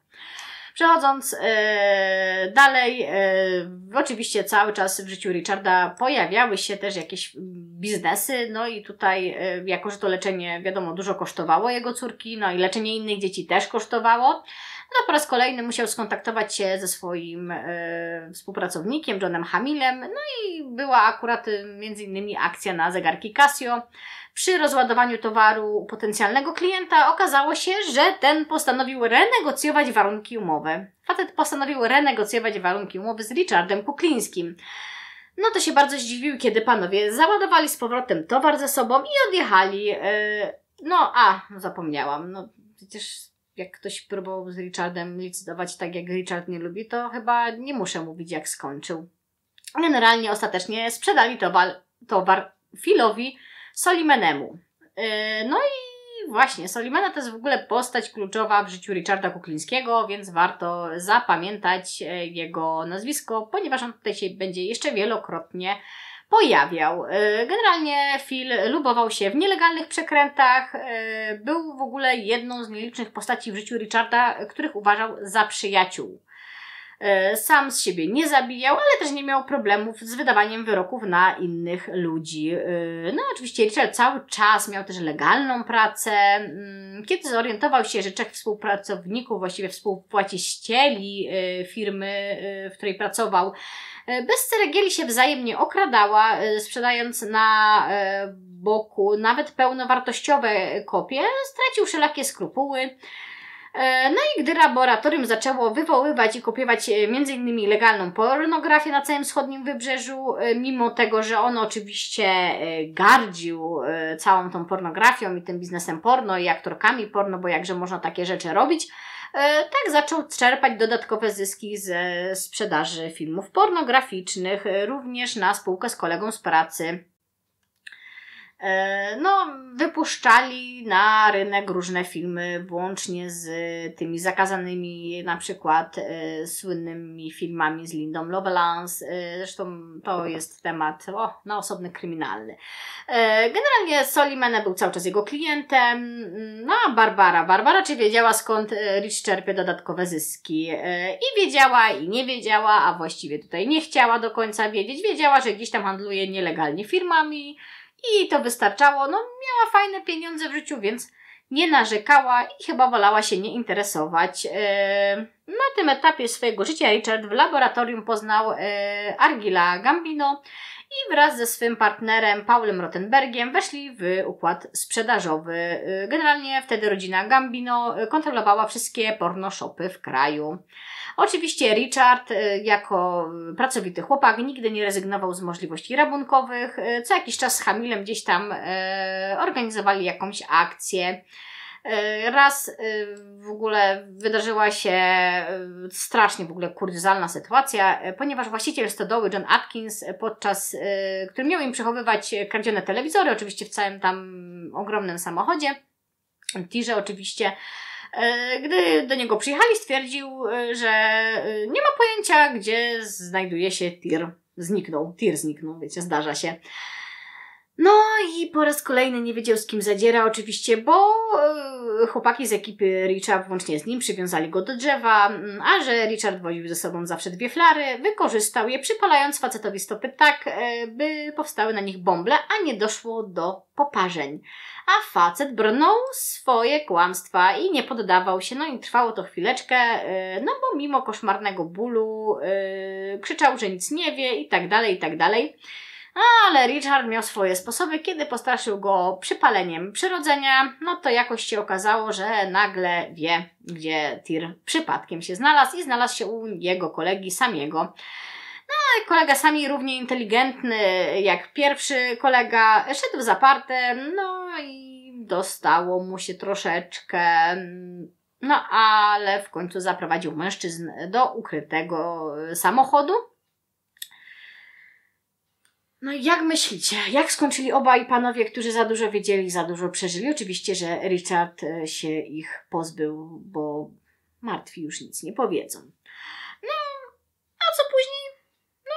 Przechodząc yy, dalej, yy, oczywiście cały czas w życiu Richarda pojawiały się też jakieś biznesy, no i tutaj, yy, jako że to leczenie, wiadomo, dużo kosztowało jego córki, no i leczenie innych dzieci też kosztowało, no po raz kolejny musiał skontaktować się ze swoim współpracownikiem, Johnem Hamilem, no i była akurat między innymi akcja na zegarki Casio, przy rozładowaniu towaru potencjalnego klienta okazało się, że ten postanowił renegocjować warunki umowy. Facet postanowił renegocjować warunki umowy z Richardem Kuklińskim. No to się bardzo zdziwił, kiedy panowie załadowali z powrotem towar ze sobą i odjechali. Yy, no, a, zapomniałam. No, przecież jak ktoś próbował z Richardem licytować tak, jak Richard nie lubi, to chyba nie muszę mówić, jak skończył. Generalnie ostatecznie sprzedali towar, towar Philowi, Solimanemu. E, no i właśnie, Solimana to jest w ogóle postać kluczowa w życiu Richarda Kuklińskiego, więc warto zapamiętać e, jego nazwisko, ponieważ on tutaj się będzie jeszcze wielokrotnie pojawiał. E, generalnie Phil lubował się w nielegalnych przekrętach, był w ogóle jedną z nielicznych postaci w życiu Richarda, których uważał za przyjaciół. E, sam z siebie nie zabijał, ale też nie miał problemów z wydawaniem wyroków na innych ludzi. E, no, oczywiście Richard cały czas miał też legalną pracę. Mm, kiedy zorientował się, że trzech współpracowników, właściwie współpłacicieli e, firmy, w której pracował, bez ceregieli się wzajemnie okradała, sprzedając na boku nawet pełnowartościowe kopie, stracił wszelakie skrupuły. E, no i gdy laboratorium zaczęło wywoływać i kopiować e, m.in. legalną pornografię na całym wschodnim wybrzeżu, e, mimo tego, że on oczywiście gardził całą tą pornografią i tym biznesem porno i aktorkami porno, bo jakże można takie rzeczy robić, tak zaczął czerpać dodatkowe zyski ze sprzedaży filmów pornograficznych, również na spółkę z kolegą z pracy. E, no, wypuszczali na rynek różne filmy, włącznie z tymi zakazanymi, na przykład e, słynnymi filmami z Lindą Lovelace. E, zresztą to jest temat o, na osobny kryminalny. E, generalnie Solimene był cały czas jego klientem. No a Barbara. Barbara czy wiedziała skąd e, Rich czerpie dodatkowe zyski. E, I wiedziała i nie wiedziała, a właściwie tutaj nie chciała do końca wiedzieć. Wiedziała, że gdzieś tam handluje nielegalnie firmami i to wystarczało. No, miała fajne pieniądze w życiu, więc nie narzekała i chyba wolała się nie interesować. E, na tym etapie swojego życia Richard w laboratorium poznał e, Argila Gambino i wraz ze swym partnerem Paulem Rottenbergiem weszli w układ sprzedażowy. E, generalnie wtedy rodzina Gambino kontrolowała wszystkie pornoshopy w kraju. Oczywiście Richard, y, jako pracowity chłopak, nigdy nie rezygnował z możliwości rabunkowych. Y, co jakiś czas z Hamilem gdzieś tam y, organizowali jakąś akcję. Raz w ogóle wydarzyła się strasznie w ogóle kuriozalna sytuacja, ponieważ właściciel stodoły John Atkins, podczas który miał im przechowywać kradzione telewizory, oczywiście w całym tam ogromnym samochodzie, tirze oczywiście, gdy do niego przyjechali, stwierdził, e, że e, nie ma pojęcia, gdzie znajduje się tir. Zniknął, tir zniknął, wiecie, zdarza się. No i po raz kolejny nie wiedział z kim zadziera oczywiście, bo e, chłopaki z ekipy Richard włącznie z nim przywiązali go do drzewa, mm, a że Richard woził ze sobą zawsze dwie flary, wykorzystał je przypalając facetowi stopy tak, e, by powstały na nich bąble, a nie doszło do poparzeń. A facet brnął swoje kłamstwa i nie poddawał się, no i trwało to chwileczkę, e, no bo mimo koszmarnego bólu krzyczał, że nic nie wie i tak dalej, i tak dalej. Ale Richard miał swoje sposoby, kiedy postraszył go przypaleniem przyrodzenia, no to jakoś się okazało, że nagle wie, gdzie Tir przypadkiem się znalazł i znalazł się u jego kolegi Samiego. Kolega Sami równie inteligentny jak pierwszy kolega, szedł zaparte, no i dostało mu się troszeczkę, no ale w końcu zaprowadził mężczyzn do ukrytego samochodu. No i jak myślicie, jak skończyli obaj panowie, którzy za dużo wiedzieli, za dużo przeżyli? Oczywiście, że Richard e, się ich pozbył, bo martwi już nic nie powiedzą. No, a co później?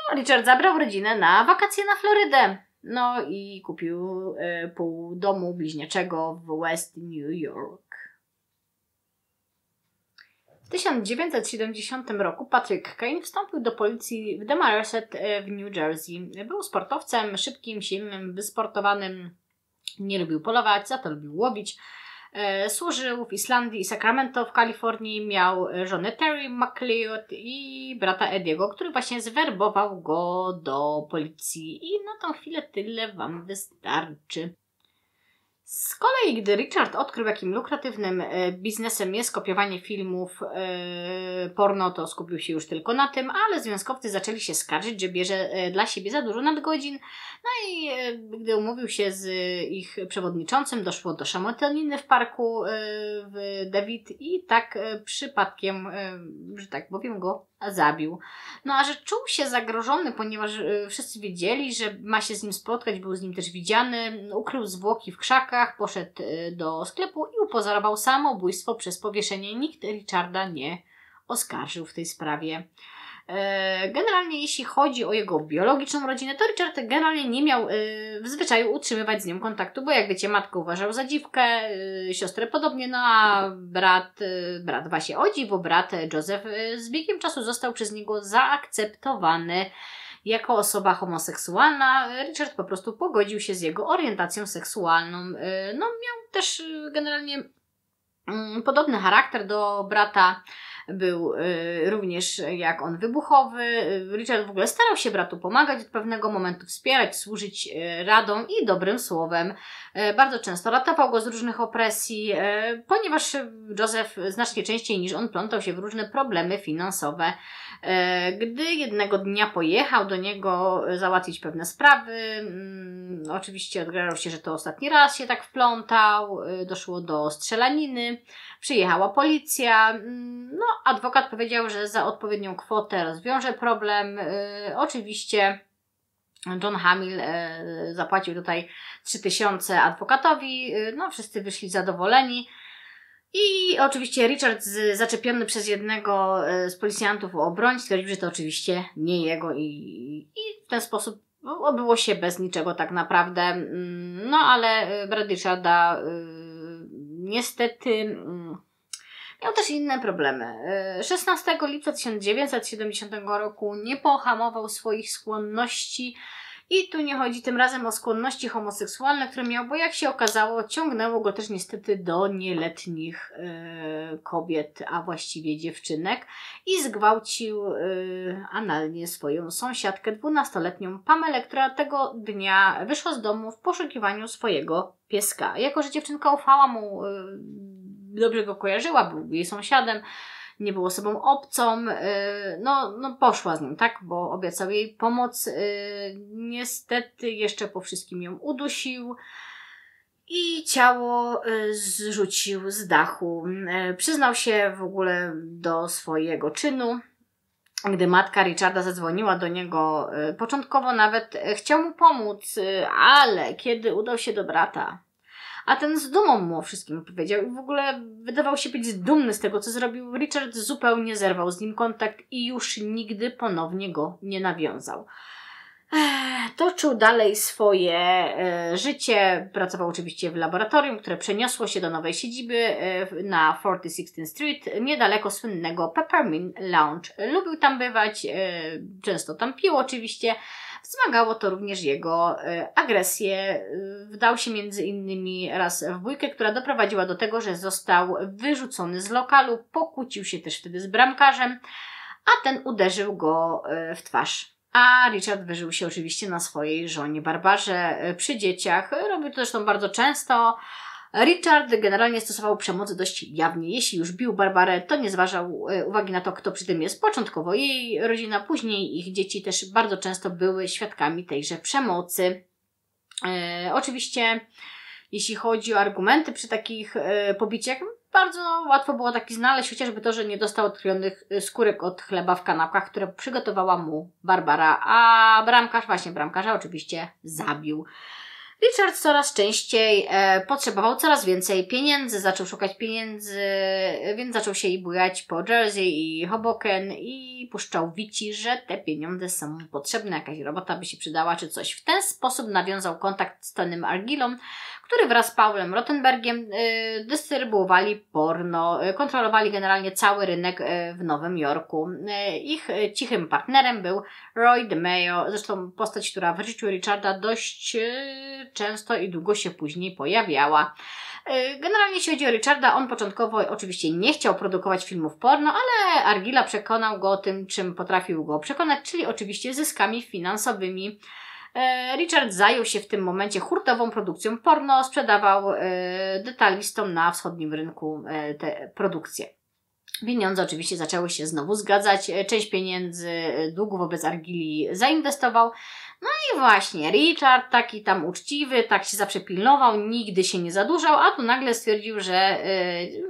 No, Richard zabrał rodzinę na wakacje na Florydę. No i kupił y, pół domu bliźniaczego w West New York. W 1970 roku Patrick Kane wstąpił do policji w Demarest e, w New Jersey. Był sportowcem szybkim, silnym, wysportowanym. Nie lubił polować, za to lubił łowić. E, służył w Islandii i Sacramento w Kalifornii. Miał żonę Terry McLeod i brata Ediego, który właśnie zwerbował go do policji. I na tą chwilę tyle Wam wystarczy. Z kolei, gdy Richard odkrył, jakim lukratywnym e, biznesem jest kopiowanie filmów e, porno, to skupił się już tylko na tym, ale związkowcy zaczęli się skarżyć, że bierze e, dla siebie za dużo nadgodzin. No i gdy umówił się z ich przewodniczącym, doszło do szamotaniny w parku w David i tak przypadkiem, że tak powiem, go zabił. No a że czuł się zagrożony, ponieważ wszyscy wiedzieli, że ma się z nim spotkać, był z nim też widziany, ukrył zwłoki w krzakach, poszedł y, do sklepu i upozorował samobójstwo przez powieszenie. Nikt Richarda nie oskarżył w tej sprawie. E, generalnie jeśli chodzi o jego biologiczną rodzinę, to Richard generalnie nie miał y, w zwyczaju utrzymywać z nią kontaktu, bo jak wiecie, matkę uważał za dziwkę, y, siostrę podobnie, no a brat, brat właśnie o dziwo, brat Joseph z biegiem czasu został przez niego zaakceptowany jako osoba homoseksualna Richard po prostu pogodził się z jego orientacją seksualną. No, miał też generalnie mm, podobny charakter do brata był y, również jak on wybuchowy. Richard w ogóle starał się bratu pomagać od pewnego momentu, wspierać, służyć y, radą i dobrym słowem. Y, bardzo często ratował go z różnych opresji, ponieważ Joseph znacznie częściej niż on plątał się w różne problemy finansowe. Gdy jednego dnia pojechał do niego załatwić pewne sprawy, mm, oczywiście odgrażał się, że to ostatni raz się tak wplątał, doszło do strzelaniny, przyjechała policja, mm, no adwokat powiedział, że za odpowiednią kwotę rozwiąże problem. Yy, oczywiście John Hamill yy, zapłacił tutaj 3000 adwokatowi, yy, no wszyscy wyszli zadowoleni. I oczywiście Richard, zaczepiony przez jednego y, z policjantów o broń, stwierdził, że to oczywiście nie jego i, i w ten sposób obyło się bez niczego tak naprawdę. Mm, no ale y, brat Richarda y, niestety mm, Miał też inne problemy. 16 e, lipca 1970 roku nie pohamował swoich skłonności i tu nie chodzi tym razem o skłonności homoseksualne, które miał, bo jak się okazało, ciągnęło go też niestety do nieletnich e, kobiet, a właściwie dziewczynek i zgwałcił e, analnie swoją sąsiadkę, dwunastoletnią Pamelę, która tego dnia wyszła z domu w poszukiwaniu swojego pieska. Jako, że dziewczynka ufała mu e, dobrze go kojarzyła, był jej sąsiadem, nie był osobą obcą, y, no, no poszła z nim, tak, bo obiecał jej pomoc. Y, niestety jeszcze po wszystkim ją udusił i ciało y, zrzucił z dachu. Przyznał się w ogóle do swojego czynu. Gdy matka Richarda zadzwoniła do niego, początkowo nawet chciał mu pomóc, ale kiedy udał się do brata, a ten z dumą mu o wszystkim opowiedział i w ogóle wydawał się być dumny z tego, co zrobił. Richard zupełnie zerwał z nim kontakt i już nigdy ponownie go nie nawiązał. Toczył dalej swoje e, życie. Pracował oczywiście w laboratorium, które przeniosło się do nowej siedziby e, na 46th Street, niedaleko słynnego Peppermint Lounge. Lubił tam bywać, e, często tam pił oczywiście. Wzmagało to również jego e, agresję. E, wdał się między innymi raz w bójkę, która doprowadziła do tego, że został wyrzucony z lokalu. Pokłócił się też wtedy z bramkarzem, a ten uderzył go e, w twarz. A Richard wyżył się oczywiście na swojej żonie Barbarze przy dzieciach. Robił to zresztą bardzo często. Richard generalnie stosował przemoc dość jawnie. Jeśli już bił Barbarę, to nie zważał e, uwagi na to, kto przy tym jest. Początkowo jej rodzina, później ich dzieci też bardzo często były świadkami tejże przemocy. E, oczywiście, jeśli chodzi o argumenty przy takich e, pobiciach, bardzo łatwo było taki znaleźć, chociażby to, że nie dostał odkrywionych e, skórek od chleba w kanapkach, które przygotowała mu Barbara, a bramkarz, właśnie bramkarza oczywiście zabił. Richard coraz częściej e, potrzebował coraz więcej pieniędzy, zaczął szukać pieniędzy, więc zaczął się i bujać po Jersey i Hoboken i puszczał wici, że te pieniądze są potrzebne, jakaś robota by się przydała czy coś. W ten sposób nawiązał kontakt z Tonym Argilą, który wraz z Paulem Rottenbergiem y, dystrybuowali porno, y, kontrolowali generalnie cały rynek y, w Nowym Jorku. Ich cichym partnerem był Roy DeMeo, zresztą postać, która w życiu Richarda dość często i długo się później pojawiała. Generalnie jeśli chodzi o Richarda, on początkowo oczywiście nie chciał produkować filmów porno, ale Argila przekonał go o tym, czym potrafił go przekonać, czyli oczywiście zyskami finansowymi. E, Richard zajął się w tym momencie hurtową produkcją porno, sprzedawał e, detalistom na wschodnim rynku e, te produkcje. Pieniądze oczywiście zaczęły się znowu zgadzać. Część pieniędzy długu wobec Argili zainwestował. No i właśnie, Richard, taki tam uczciwy, tak się zawsze pilnował, nigdy się nie zadłużał, a tu nagle stwierdził, że y,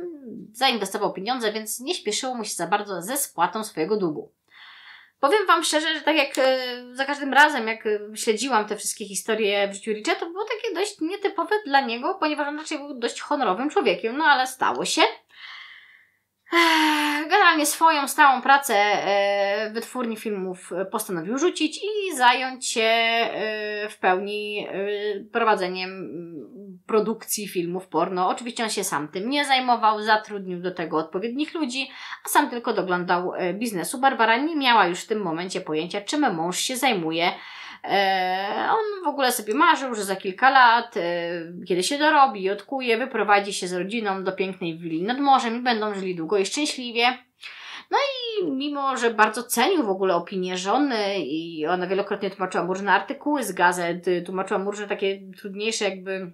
zainwestował pieniądze, więc nie śpieszyło mu się za bardzo ze spłatą swojego długu. Powiem Wam szczerze, że tak jak e, za każdym razem, jak e, śledziłam te wszystkie historie w życiu Richa, to było takie dość nietypowe dla niego, ponieważ on raczej był dość honorowym człowiekiem, no ale stało się. Generalnie swoją stałą pracę e, w wytwórni filmów e, postanowił rzucić i zająć się e, w pełni e, prowadzeniem produkcji filmów porno. Oczywiście on się sam tym nie zajmował, zatrudnił do tego odpowiednich ludzi, a sam tylko doglądał e, biznesu. Barbara nie miała już w tym momencie pojęcia, czym mąż się zajmuje. E, on w ogóle sobie marzył, że za kilka lat, e, kiedy się dorobi, odkuje, wyprowadzi się z rodziną do pięknej willi nad morzem i będą żyli długo i szczęśliwie. No i mimo, że bardzo cenił w ogóle opinię żony i ona wielokrotnie tłumaczyła mu różne artykuły z gazet, y, tłumaczyła mu różne takie trudniejsze jakby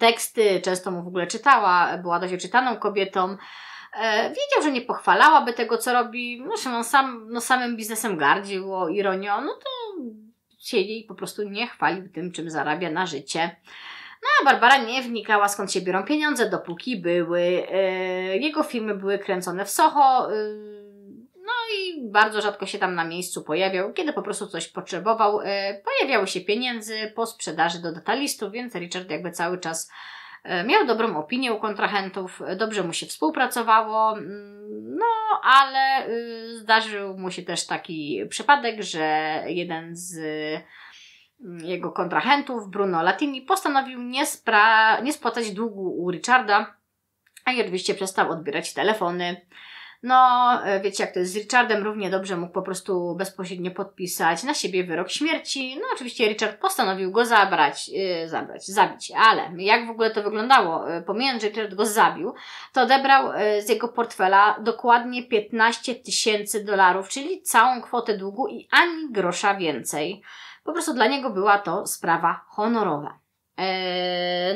teksty, często mu w ogóle czytała, była dość czytaną kobietą. E, wiedział, że nie pochwalałaby tego, co robi. Zresztą on sam, no, samym biznesem gardził, o ironią, no to siedzi i po prostu nie chwalił tym, czym zarabia na życie. No a Barbara nie wnikała skąd się biorą pieniądze, dopóki były. E, jego filmy były kręcone w Soho. e, no i bardzo rzadko się tam na miejscu pojawiał. Kiedy po prostu coś potrzebował, e, pojawiały się pieniędzy po sprzedaży do detalistów, więc Richard jakby cały czas e, miał dobrą opinię u kontrahentów, e, dobrze mu się współpracowało. mm, No, ale y, zdarzył mu się też taki przypadek, że jeden z mm, jego kontrahentów, Bruno Latini, postanowił nie, spra- nie spłacać długu u Richarda, a i oczywiście przestał odbierać telefony. No, e, wiecie jak to jest z Richardem, równie dobrze mógł po prostu bezpośrednio podpisać na siebie wyrok śmierci. No, oczywiście Richard postanowił go zabrać, yy, zabrać, zabić, ale jak w ogóle to wyglądało? Yy, pomijając, że Richard go zabił, to odebrał z jego portfela dokładnie 15 tysięcy dolarów, czyli całą kwotę długu i ani grosza więcej. Po prostu dla niego była to sprawa honorowa.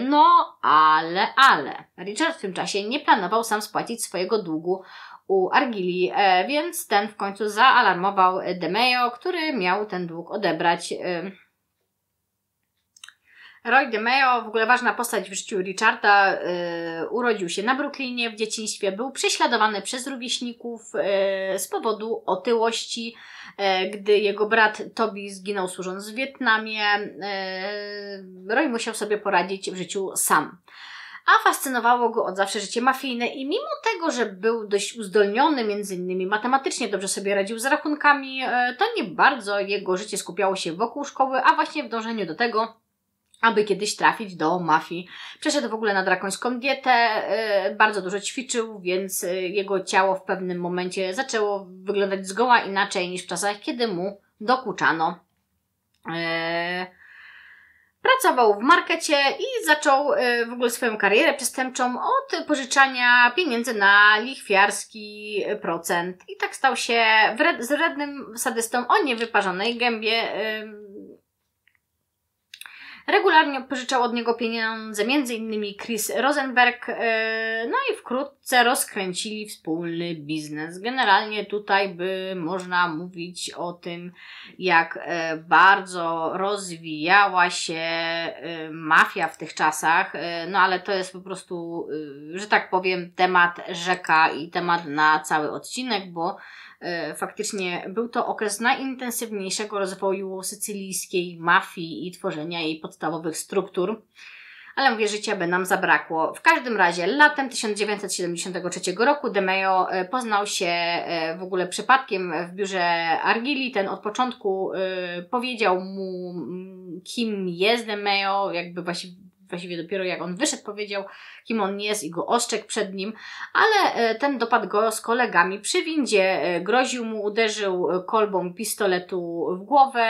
No, ale, ale. Richard w tym czasie nie planował sam spłacić swojego długu u Argili, e, więc ten w końcu zaalarmował DeMeo, który miał ten dług odebrać. E, Roy DeMeo, w ogóle ważna postać w życiu Richarda, e, urodził się na Brooklynie w dzieciństwie, był prześladowany przez rówieśników z powodu otyłości, gdy jego brat Toby zginął służąc w Wietnamie. Roy musiał sobie poradzić w życiu sam. A fascynowało go od zawsze życie mafijne i mimo tego, że był dość uzdolniony między innymi matematycznie, dobrze sobie radził z rachunkami, e, to nie bardzo jego życie skupiało się wokół szkoły, a właśnie w dążeniu do tego, aby kiedyś trafić do mafii. Przeszedł w ogóle na drakońską dietę, e, bardzo dużo ćwiczył, więc e, jego ciało w pewnym momencie zaczęło wyglądać zgoła inaczej niż w czasach, kiedy mu dokuczano. Pracował w markecie i zaczął w ogóle swoją karierę przestępczą od pożyczania pieniędzy na lichwiarski procent. I tak stał się wrednym sadystą o niewyparzonej gębie Regularnie pożyczał od niego pieniądze m.in. Chris Rosenberg, e, no i wkrótce rozkręcili wspólny biznes. Generalnie tutaj by można mówić o tym, jak e, bardzo rozwijała się e, mafia w tych czasach, no ale to jest po prostu, że tak powiem, temat rzeka i temat na cały odcinek, bo faktycznie był to okres najintensywniejszego rozwoju sycylijskiej mafii i tworzenia jej podstawowych struktur. Ale mówię, życia by nam zabrakło. W każdym razie, latem 1973 roku DeMeo e, poznał się e, w ogóle przypadkiem w biurze Argili. Ten od początku powiedział mu, kim jest DeMeo, jakby właściwie właściwie dopiero jak on wyszedł, powiedział, kim on jest i go ostrzegł przed nim, ale e, ten dopadł go z kolegami przy windzie, e, groził mu, uderzył e, kolbą pistoletu w głowę.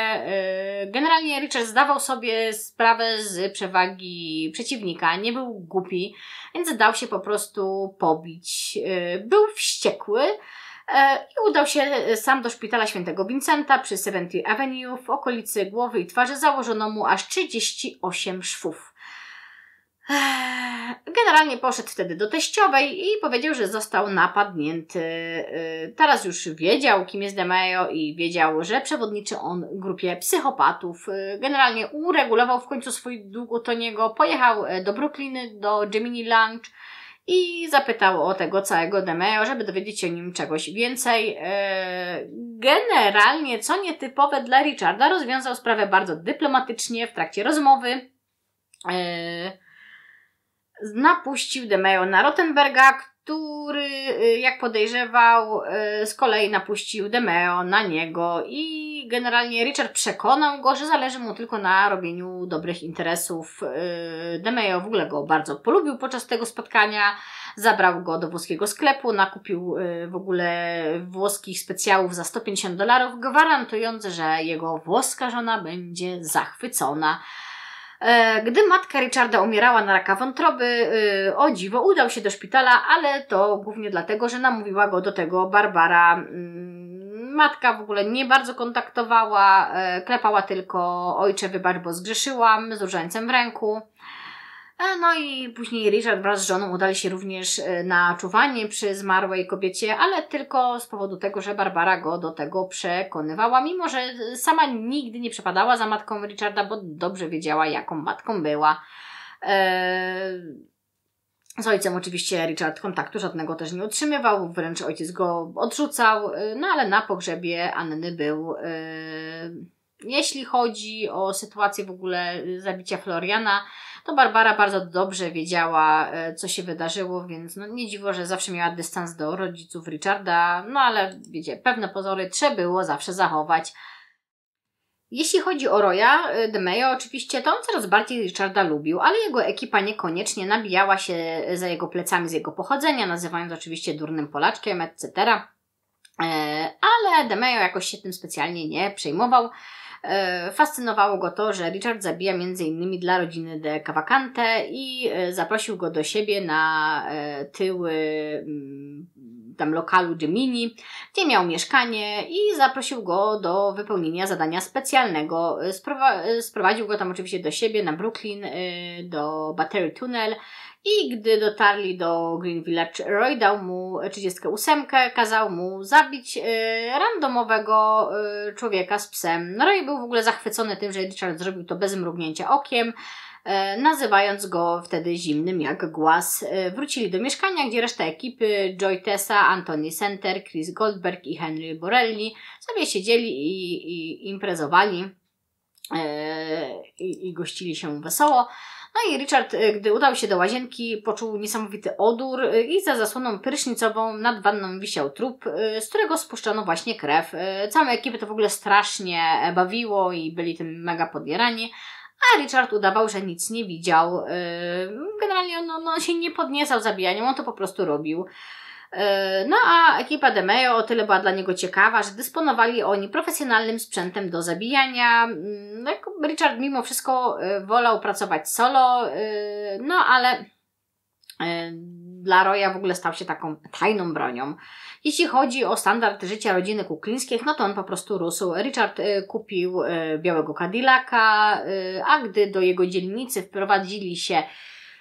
Generalnie Richard zdawał sobie sprawę z przewagi przeciwnika, nie był głupi, więc dał się po prostu pobić. Był wściekły. I udał się sam do szpitala świętego Vincenta przy 70 Avenue. W okolicy głowy i twarzy założono mu aż 38 szwów. Generalnie poszedł wtedy do teściowej i powiedział, że został napadnięty. Y, teraz już wiedział, kim jest DeMeo i wiedział, że przewodniczy on grupie psychopatów. Y, generalnie uregulował w końcu swój dług u Toniego, pojechał e, do Brooklyny, do Gemini Lunch i zapytał o tego całego DeMeo, żeby dowiedzieć się o nim czegoś więcej. E, generalnie, co nietypowe dla Richarda, rozwiązał sprawę bardzo dyplomatycznie w trakcie rozmowy. Napuścił DeMeo na Rottenberga, który, y, jak podejrzewał, y, z kolei napuścił DeMeo na niego i generalnie Richard przekonał go, że zależy mu tylko na robieniu dobrych interesów. Y, DeMeo w ogóle go bardzo polubił podczas tego spotkania, zabrał go do włoskiego sklepu, nakupił w ogóle włoskich specjałów za 150 dolarów, gwarantując, że jego włoska żona będzie zachwycona. E, gdy matka Richarda umierała na raka wątroby, y, o dziwo udał się do szpitala, ale to głównie dlatego, że namówiła go do tego Barbara. Mm, matka w ogóle nie bardzo kontaktowała, e, klepała tylko ojcze wybacz, bo zgrzeszyłam z różańcem w ręku. E, no i później Richard wraz z żoną udali się również e, na czuwanie przy zmarłej kobiecie, ale tylko z powodu tego, że Barbara go do tego przekonywała, mimo że sama nigdy nie przepadała za matką Richarda, bo dobrze wiedziała, jaką matką była. E, z ojcem oczywiście Richard kontaktu żadnego też nie utrzymywał, wręcz ojciec go odrzucał, no ale na pogrzebie Anny był. Jeśli chodzi o sytuację w ogóle zabicia Floriana, to Barbara bardzo dobrze wiedziała, e, co się wydarzyło, więc no nie dziwo, że zawsze miała dystans do rodziców Richarda, no ale wiecie, pewne pozory trzeba było zawsze zachować. Jeśli chodzi o Roya e, DeMeo, oczywiście to on coraz bardziej Richarda lubił, ale jego ekipa niekoniecznie nabijała się za jego plecami z jego pochodzenia, nazywając oczywiście durnym Polaczkiem, etc. E, ale DeMeo jakoś się tym specjalnie nie przejmował. E, fascynowało go to, że Richard zabija m.in. dla rodziny de Cavalcante i e, zaprosił go do siebie na e, tyły mm, tam lokalu Gemini, gdzie miał mieszkanie i zaprosił go do wypełnienia zadania specjalnego. sprowadził go tam oczywiście do siebie na Brooklyn, do Battery Tunnel i gdy dotarli do Green Village, Roy dał mu 38, kazał mu zabić y, randomowego y, człowieka z psem. Roy był w ogóle zachwycony tym, że Richard zrobił to bez mrugnięcia okiem, y, nazywając go wtedy zimnym jak głaz. Wrócili do mieszkania, gdzie reszta ekipy, Joy Tessa, Anthony Center, Chris Goldberg i Henry Borelli sobie siedzieli i, i imprezowali i gościli się wesoło. No i Richard, y, gdy udał się do łazienki, poczuł niesamowity odór y, i za zasłoną prysznicową nad wanną wisiał trup, y, z którego spuszczono właśnie krew. Całą ekipę to w ogóle strasznie bawiło i byli tym mega podierani. A Richard udawał, że nic nie widział. Generalnie on, on się nie podniecał zabijaniem, on to po prostu robił. E, no a ekipa DeMeo o tyle była dla niego ciekawa, że dysponowali oni profesjonalnym sprzętem do zabijania. Mm, no, Richard mimo wszystko e, wolał pracować solo, e, no ale dla Roya w ogóle stał się taką tajną bronią. Jeśli chodzi o standard życia rodziny Kuklińskich, no to on po prostu rósł. Richard kupił białego Cadillaca, a gdy do jego dzielnicy wprowadzili się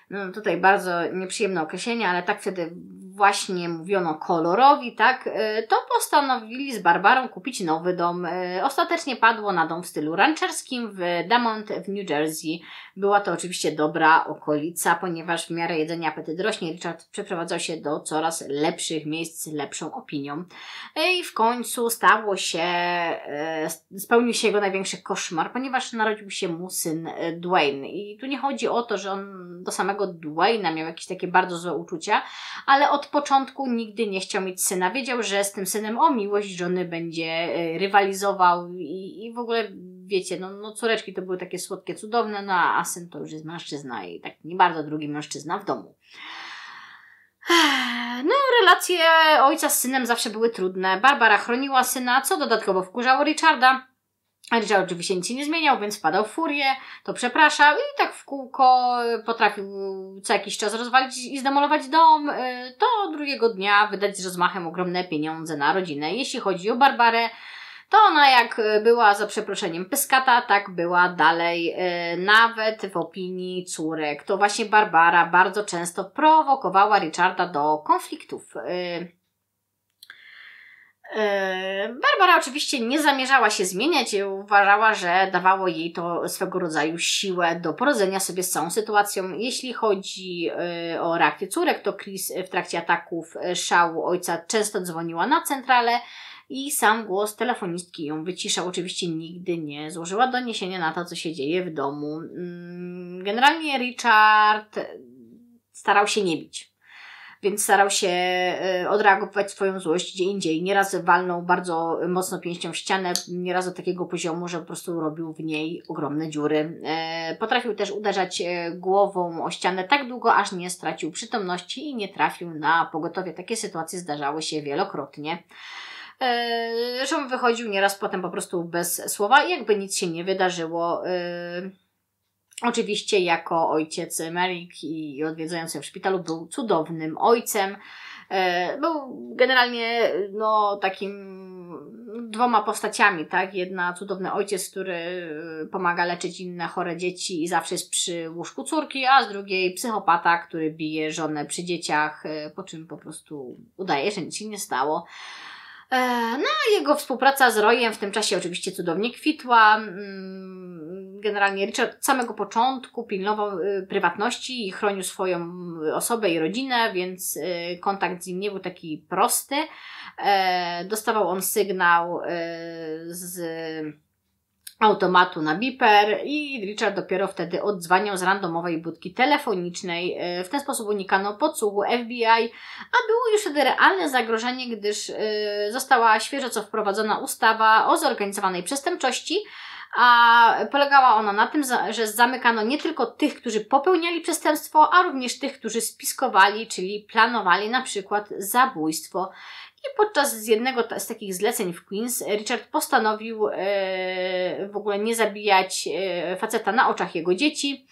no tutaj bardzo nieprzyjemne określenie, ale tak wtedy właśnie mówiono kolorowi, tak, e, to postanowili z Barbarą kupić nowy dom. E, ostatecznie padło na dom w stylu rancherskim w Damont w New Jersey. Była to oczywiście dobra okolica, ponieważ w miarę jedzenia apetyt rośnie. Richard przeprowadzał się do coraz lepszych miejsc z lepszą opinią. E, I w końcu stało się, spełnił się jego największy koszmar, ponieważ narodził się mu syn Dwayne. I tu nie chodzi o to, że on do samego Dwayna miał jakieś takie bardzo złe uczucia, ale od początku nigdy nie chciał mieć syna. Wiedział, że z tym synem o miłość żony będzie e, rywalizował i, i w ogóle wiecie, no, no córeczki to były takie słodkie, cudowne, no a syn to już jest mężczyzna i tak nie bardzo drugi mężczyzna w domu. No, relacje ojca z synem zawsze były trudne. Barbara chroniła syna, co dodatkowo wkurzało Richarda. Richard oczywiście nic nie zmieniał, więc wpadał w furię, to przepraszał i tak w kółko potrafił co jakiś czas rozwalić i zdemolować dom, y, to drugiego dnia wydać z rozmachem ogromne pieniądze na rodzinę. Jeśli chodzi o Barbarę, to ona jak była za przeproszeniem pyskata, tak była dalej, y, nawet w opinii córek. To właśnie Barbara bardzo często prowokowała Richarda do konfliktów. Y, E, Barbara oczywiście nie zamierzała się zmieniać i uważała, że dawało jej to swego rodzaju siłę do porodzenia sobie z całą sytuacją. Jeśli chodzi e, o reakcję córek, to Chris w trakcie ataków e, szału ojca często dzwoniła na centralę i sam głos telefonistki ją wyciszał. Oczywiście nigdy nie złożyła doniesienia na to, co się dzieje w domu. Mm, generalnie Richard starał się nie bić więc starał się e, odreagować swoją złość gdzie indziej. Nieraz walnął bardzo mocno pięścią w ścianę, nieraz do takiego poziomu, że po prostu robił w niej ogromne dziury. E, potrafił też uderzać e, głową o ścianę tak długo, aż nie stracił przytomności i nie trafił na pogotowie. Takie sytuacje zdarzały się wielokrotnie. Zresztą wychodził nieraz potem po prostu bez słowa, jakby nic się nie wydarzyło. Oczywiście jako ojciec Merrick i odwiedzający w szpitalu był cudownym ojcem. E, był generalnie no, takim dwoma postaciami, tak? Jedna cudowny ojciec, który pomaga leczyć inne chore dzieci i zawsze jest przy łóżku córki, a z drugiej psychopata, który bije żonę przy dzieciach, e, po czym po prostu udaje, że nic się nie stało. E, no, jego współpraca z Royem w tym czasie oczywiście cudownie kwitła. Mm, generalnie Richard od samego początku pilnował y, prywatności i chronił swoją osobę i rodzinę, więc y, kontakt z nim nie był taki prosty. E, dostawał on sygnał y, z automatu na biper i Richard dopiero wtedy odzwaniał z randomowej budki telefonicznej. E, w ten sposób unikano podsłuchu FBI, a było już wtedy realne zagrożenie, gdyż e, została świeżo co wprowadzona ustawa o zorganizowanej przestępczości, a polegała ona na tym, że zamykano nie tylko tych, którzy popełniali przestępstwo, a również tych, którzy spiskowali, czyli planowali na przykład zabójstwo. I podczas z jednego z takich zleceń w Queens Richard postanowił e, w ogóle nie zabijać e, faceta na oczach jego dzieci.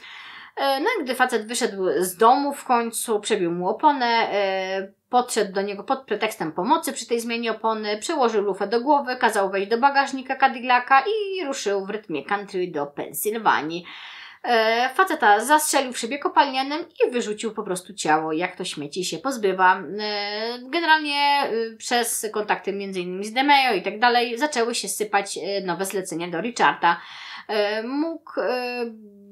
E, no i gdy facet wyszedł z domu w końcu, przebił mu oponę, e, podszedł do niego pod pretekstem pomocy przy tej zmianie opony, przełożył lufę do głowy, kazał wejść do bagażnika Cadillaca i ruszył w rytmie country do Pensylwanii. E, faceta zastrzelił w szybie kopalnianym i wyrzucił po prostu ciało, jak to śmieci się pozbywa. E, generalnie y, przez kontakty innymi z Demeo i tak dalej zaczęły się sypać e, nowe zlecenia do Richarda. Mógł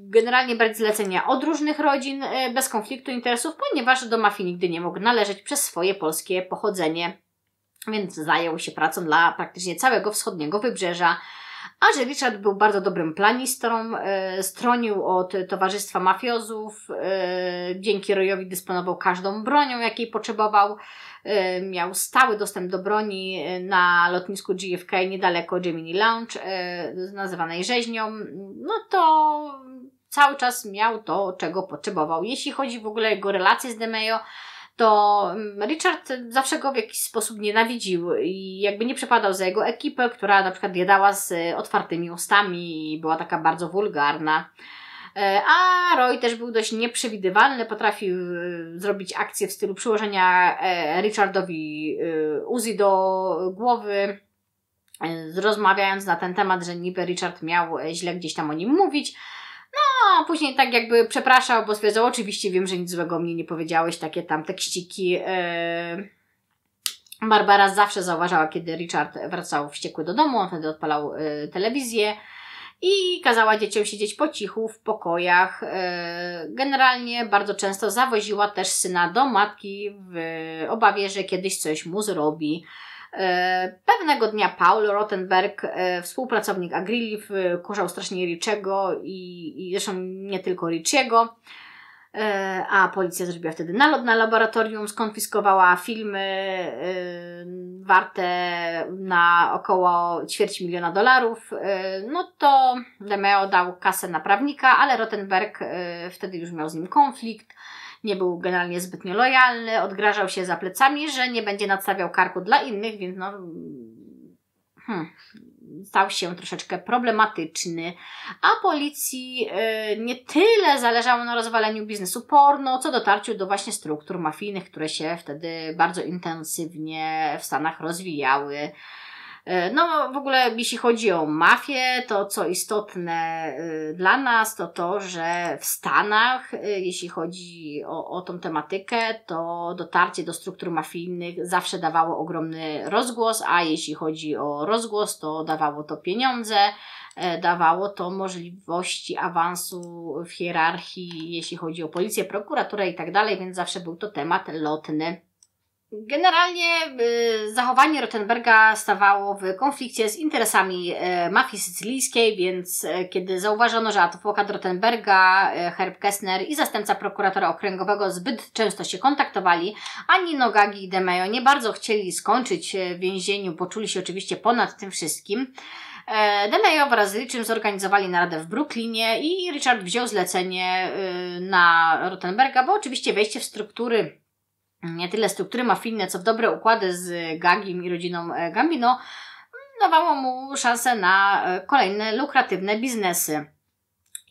generalnie brać zlecenia od różnych rodzin bez konfliktu interesów, ponieważ do mafii nigdy nie mógł należeć przez swoje polskie pochodzenie, więc zajął się pracą dla praktycznie całego wschodniego wybrzeża a że Richard był bardzo dobrym planistą, e, stronił od towarzystwa mafiozów, e, dzięki Royowi dysponował każdą bronią, jakiej potrzebował, e, miał stały dostęp do broni na lotnisku JFK niedaleko Gemini Lounge, nazywanej rzeźnią, no to cały czas miał to, czego potrzebował. Jeśli chodzi w ogóle o jego relacje z DeMeo, to mm, Richard zawsze go w jakiś sposób nienawidził i jakby nie przepadał za jego ekipę, która na przykład jadała z otwartymi ustami i była taka bardzo wulgarna. E, a Roy też był dość nieprzewidywalny, potrafił e, zrobić akcję w stylu przyłożenia e, Richardowi Uzi do głowy, rozmawiając na ten temat, że niby Richard miał źle gdzieś tam o nim mówić. No, później tak jakby przepraszał, bo stwierdzał, oczywiście wiem, że nic złego mnie nie powiedziałeś, takie tam tekściki. Yy... Barbara zawsze zauważała, kiedy Richard wracał wściekły do domu, on wtedy odpalał yy, telewizję i kazała dzieciom siedzieć po cichu w pokojach. Yy, generalnie bardzo często zawoziła też syna do matki w obawie, że kiedyś coś mu zrobi. E, pewnego dnia Paul Rottenberg, e, współpracownik Agrilif, kurzał strasznie Richiego i, i zresztą nie tylko Richiego. E, a policja zrobiła wtedy nalot na laboratorium, skonfiskowała filmy warte na około ćwierć miliona dolarów. No to Demeo dał kasę na prawnika, ale Rottenberg wtedy już miał z nim konflikt nie był generalnie zbytnio lojalny, odgrażał się za plecami, że nie będzie nadstawiał karku dla innych, więc no, hmm, stał się troszeczkę problematyczny, a policji yy, nie tyle zależało na rozwaleniu biznesu porno, co dotarciu do właśnie struktur mafijnych, które się wtedy bardzo intensywnie w Stanach rozwijały. E, no, w ogóle, jeśli chodzi o mafię, to co istotne e, dla nas, to to, że w Stanach, e, jeśli chodzi o, o tą tematykę, to dotarcie do struktur mafijnych zawsze dawało ogromny rozgłos, a jeśli chodzi o rozgłos, to dawało to pieniądze, dawało to możliwości awansu w hierarchii, jeśli chodzi o policję, prokuraturę i tak dalej, więc zawsze był to temat lotny. Generalnie y, zachowanie Rottenberga stawało w konflikcie z interesami y, mafii sycylijskiej, więc y, kiedy zauważono, że adwokat Rottenberga, Herb Kessner i zastępca prokuratora okręgowego zbyt często się kontaktowali, ani Nogagi i DeMeo nie bardzo chcieli skończyć w więzieniu, bo czuli się oczywiście ponad tym wszystkim. E, DeMeo wraz z Richem zorganizowali naradę w Brooklynie i Richard wziął zlecenie na Rottenberga, bo oczywiście wejście w struktury nie tyle struktury mafijne, co w dobre układy z Gagim i rodziną e, Gambino, dawało mu szansę na e, kolejne lukratywne biznesy.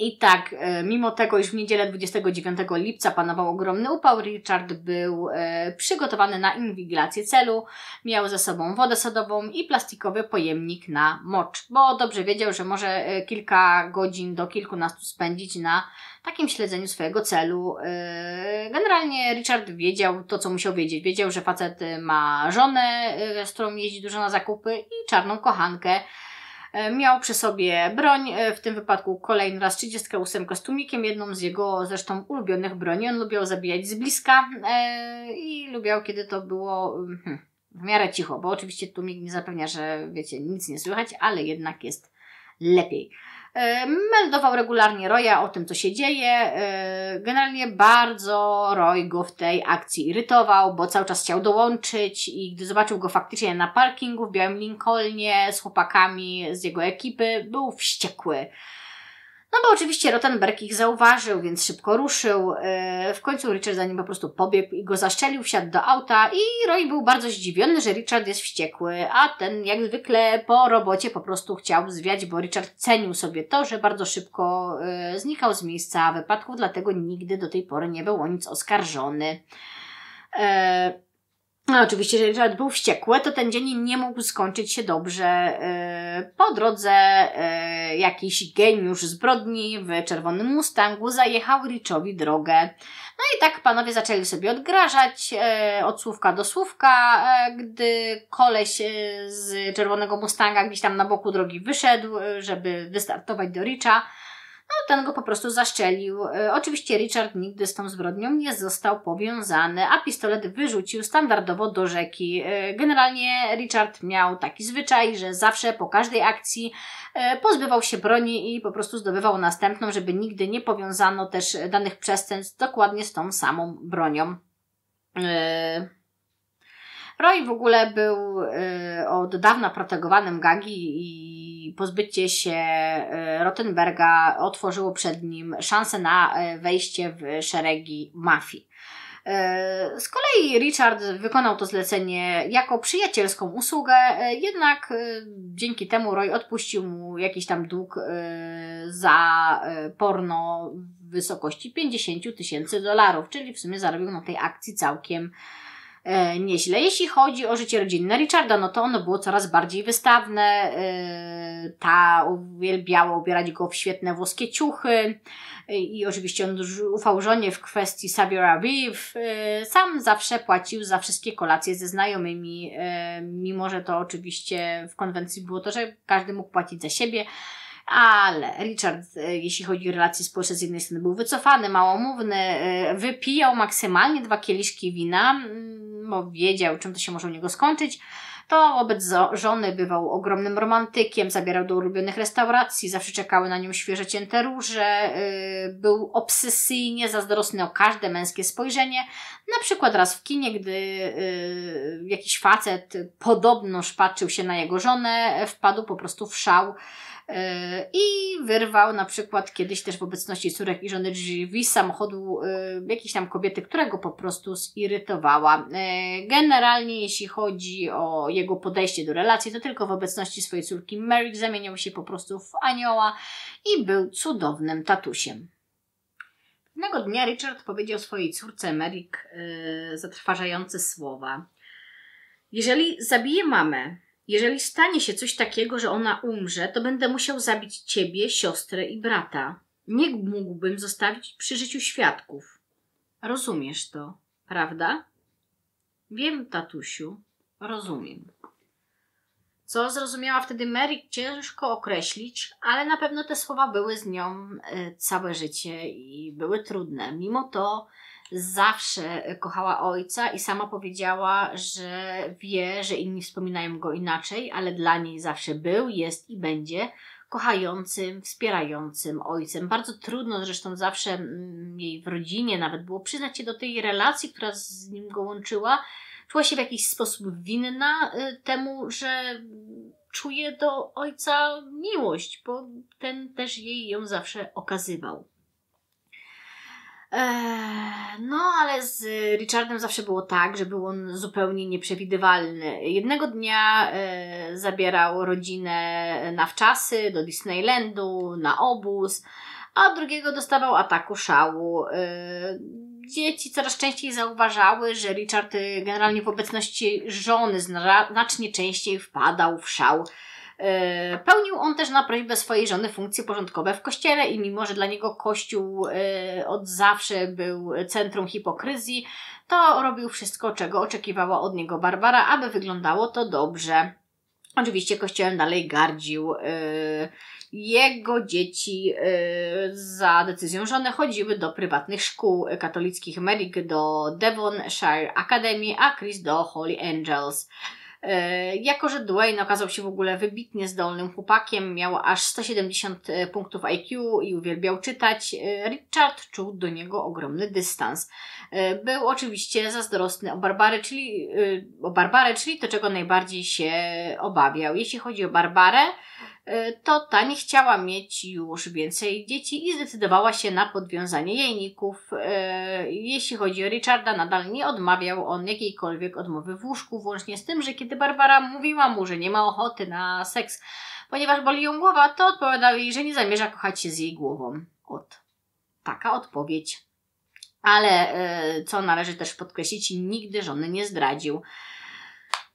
I tak, e, mimo tego, iż w niedzielę 29 lipca panował ogromny upał, Richard był przygotowany na inwigilację celu, miał ze sobą wodę sodową i plastikowy pojemnik na mocz, bo dobrze wiedział, że może kilka godzin do kilkunastu spędzić na takim śledzeniu swojego celu. Generalnie Richard wiedział to, co musiał wiedzieć. Wiedział, że facet ma żonę, z którą jeździ dużo na zakupy i czarną kochankę E, miał przy sobie broń, w tym wypadku kolejny raz 38 z tłumikiem, jedną z jego zresztą ulubionych broni. On lubiał zabijać z bliska i lubiał, kiedy to było hmm, w miarę cicho, bo oczywiście tłumik nie zapewnia, że wiecie, nic nie słychać, ale jednak jest lepiej. Meldował regularnie Roya o tym, co się dzieje. E, generalnie bardzo Roy go w tej akcji irytował, bo cały czas chciał dołączyć i gdy zobaczył go faktycznie na parkingu w Białym Lincolnie z chłopakami z jego ekipy, był wściekły. No bo oczywiście Rottenberg ich zauważył, więc szybko ruszył. E, w końcu Richard za nim po prostu pobiegł i go zaszczelił, wsiadł do auta i Roy był bardzo zdziwiony, że Richard jest wściekły, a ten jak zwykle po robocie po prostu chciał zwiać, bo Richard cenił sobie to, że bardzo szybko e, znikał z miejsca wypadku, dlatego nigdy do tej pory nie był o nic oskarżony. E, no, oczywiście, że Richard był wściekły, to ten dzień nie mógł skończyć się dobrze. E, po drodze e, jakiś geniusz zbrodni w czerwonym Mustangu zajechał Richowi drogę. No i tak panowie zaczęli sobie odgrażać e, od słówka do słówka, gdy koleś z czerwonego Mustanga gdzieś tam na boku drogi wyszedł, żeby wystartować do Richa. No ten go po prostu zaszczelił. E, oczywiście Richard nigdy z tą zbrodnią nie został powiązany, a pistolet wyrzucił standardowo do rzeki. E, generalnie Richard miał taki zwyczaj, że zawsze po każdej akcji e, pozbywał się broni i po prostu zdobywał następną, żeby nigdy nie powiązano też danych przestępstw dokładnie z tą samą bronią. Roy w ogóle był od dawna protegowanym Gagi i pozbycie się e, Rottenberga otworzyło przed nim szansę na e, wejście w szeregi mafii. E, z kolei Richard wykonał to zlecenie jako przyjacielską usługę, jednak dzięki temu Roy odpuścił mu jakiś tam dług za porno w wysokości 50 tysięcy dolarów, czyli w sumie zarobił na tej akcji całkiem nieźle. Jeśli chodzi o życie rodzinne Richarda, no to ono było coraz bardziej wystawne. E, ta uwielbiała ubierać go w świetne włoskie ciuchy e, i oczywiście on ufał żonie w kwestii Savior Beef. E, sam zawsze płacił za wszystkie kolacje ze znajomymi, e, mimo że to oczywiście w konwencji było to, że każdy mógł płacić za siebie. Ale Richard, e, jeśli chodzi o relacje społeczne, z jednej strony był wycofany, małomówny, e, wypijał maksymalnie dwa kieliszki wina, mm, bo wiedział, czym to się może u niego skończyć. To wobec żony bywał ogromnym romantykiem, zabierał do ulubionych restauracji, zawsze czekały na nią świeże cięte róże, e, był obsesyjnie zazdrosny o każde męskie spojrzenie. Na przykład raz w kinie, gdy jakiś facet podobno szpaczył się na jego żonę, wpadł po prostu w szał i wyrwał na przykład kiedyś też w obecności córek i żony drzwi z samochodu e, jakiejś tam kobiety, która go po prostu zirytowała. E, generalnie jeśli chodzi o jego podejście do relacji, to tylko w obecności swojej córki Mary zamieniał się po prostu w anioła i był cudownym tatusiem. Pewnego dnia Richard powiedział swojej córce Merrick zatrważające słowa. Jeżeli zabiję mamę, jeżeli stanie się coś takiego, że ona umrze, to będę musiał zabić ciebie, siostrę i brata. Nie mógłbym zostawić przy życiu świadków. Rozumiesz to, prawda? Wiem, tatusiu, rozumiem. Co zrozumiała wtedy Mary, ciężko określić, ale na pewno te słowa były z nią e, całe życie i były trudne. Mimo to zawsze kochała ojca i sama powiedziała, że wie, że inni wspominają go inaczej, ale dla niej zawsze był, jest i będzie kochającym, wspierającym ojcem. Bardzo trudno zresztą zawsze mm, jej w rodzinie nawet było przyznać się do tej relacji, która z nim go łączyła. Czuła się w jakiś sposób winna y, temu, że czuje do ojca miłość, bo ten też jej ją zawsze okazywał. Eee, no, ale z Richardem zawsze było tak, że był on zupełnie nieprzewidywalny. Jednego dnia e, zabierał rodzinę na wczasy do Disneylandu, na obóz, a drugiego dostawał ataku szału. E, dzieci coraz częściej zauważały, że Richard generalnie w obecności żony znacznie częściej wpadał w szał. E, pełnił on też na prośbę swojej żony funkcje porządkowe w kościele i mimo, że dla niego kościół e, od zawsze był centrum hipokryzji, to robił wszystko, czego oczekiwała od niego Barbara, aby wyglądało to dobrze. Oczywiście kościołem dalej gardził. E, jego dzieci za decyzją żony chodziły do prywatnych szkół katolickich. Merrick do Devonshire Academy, a Chris do Holy Angels. E, jako, że Dwayne okazał się w ogóle wybitnie zdolnym chłopakiem, miał aż 170 e, punktów IQ i uwielbiał czytać, e, Richard czuł do niego ogromny dystans. Był oczywiście zazdrosny o Barbarę, czyli, o Barbarę, czyli to, czego najbardziej się obawiał. Jeśli chodzi o Barbarę, to ta nie chciała mieć już więcej dzieci i zdecydowała się na podwiązanie jajników. E, jeśli chodzi o Richarda, nadal nie odmawiał on jakiejkolwiek odmowy w łóżku, włącznie z tym, że kiedy Barbara mówiła mu, że nie ma ochoty na seks, ponieważ boli ją głowa, to odpowiadał jej, że nie zamierza kochać się z jej głową. Ot, taka odpowiedź. Ale e, co należy też podkreślić, nigdy żony nie zdradził.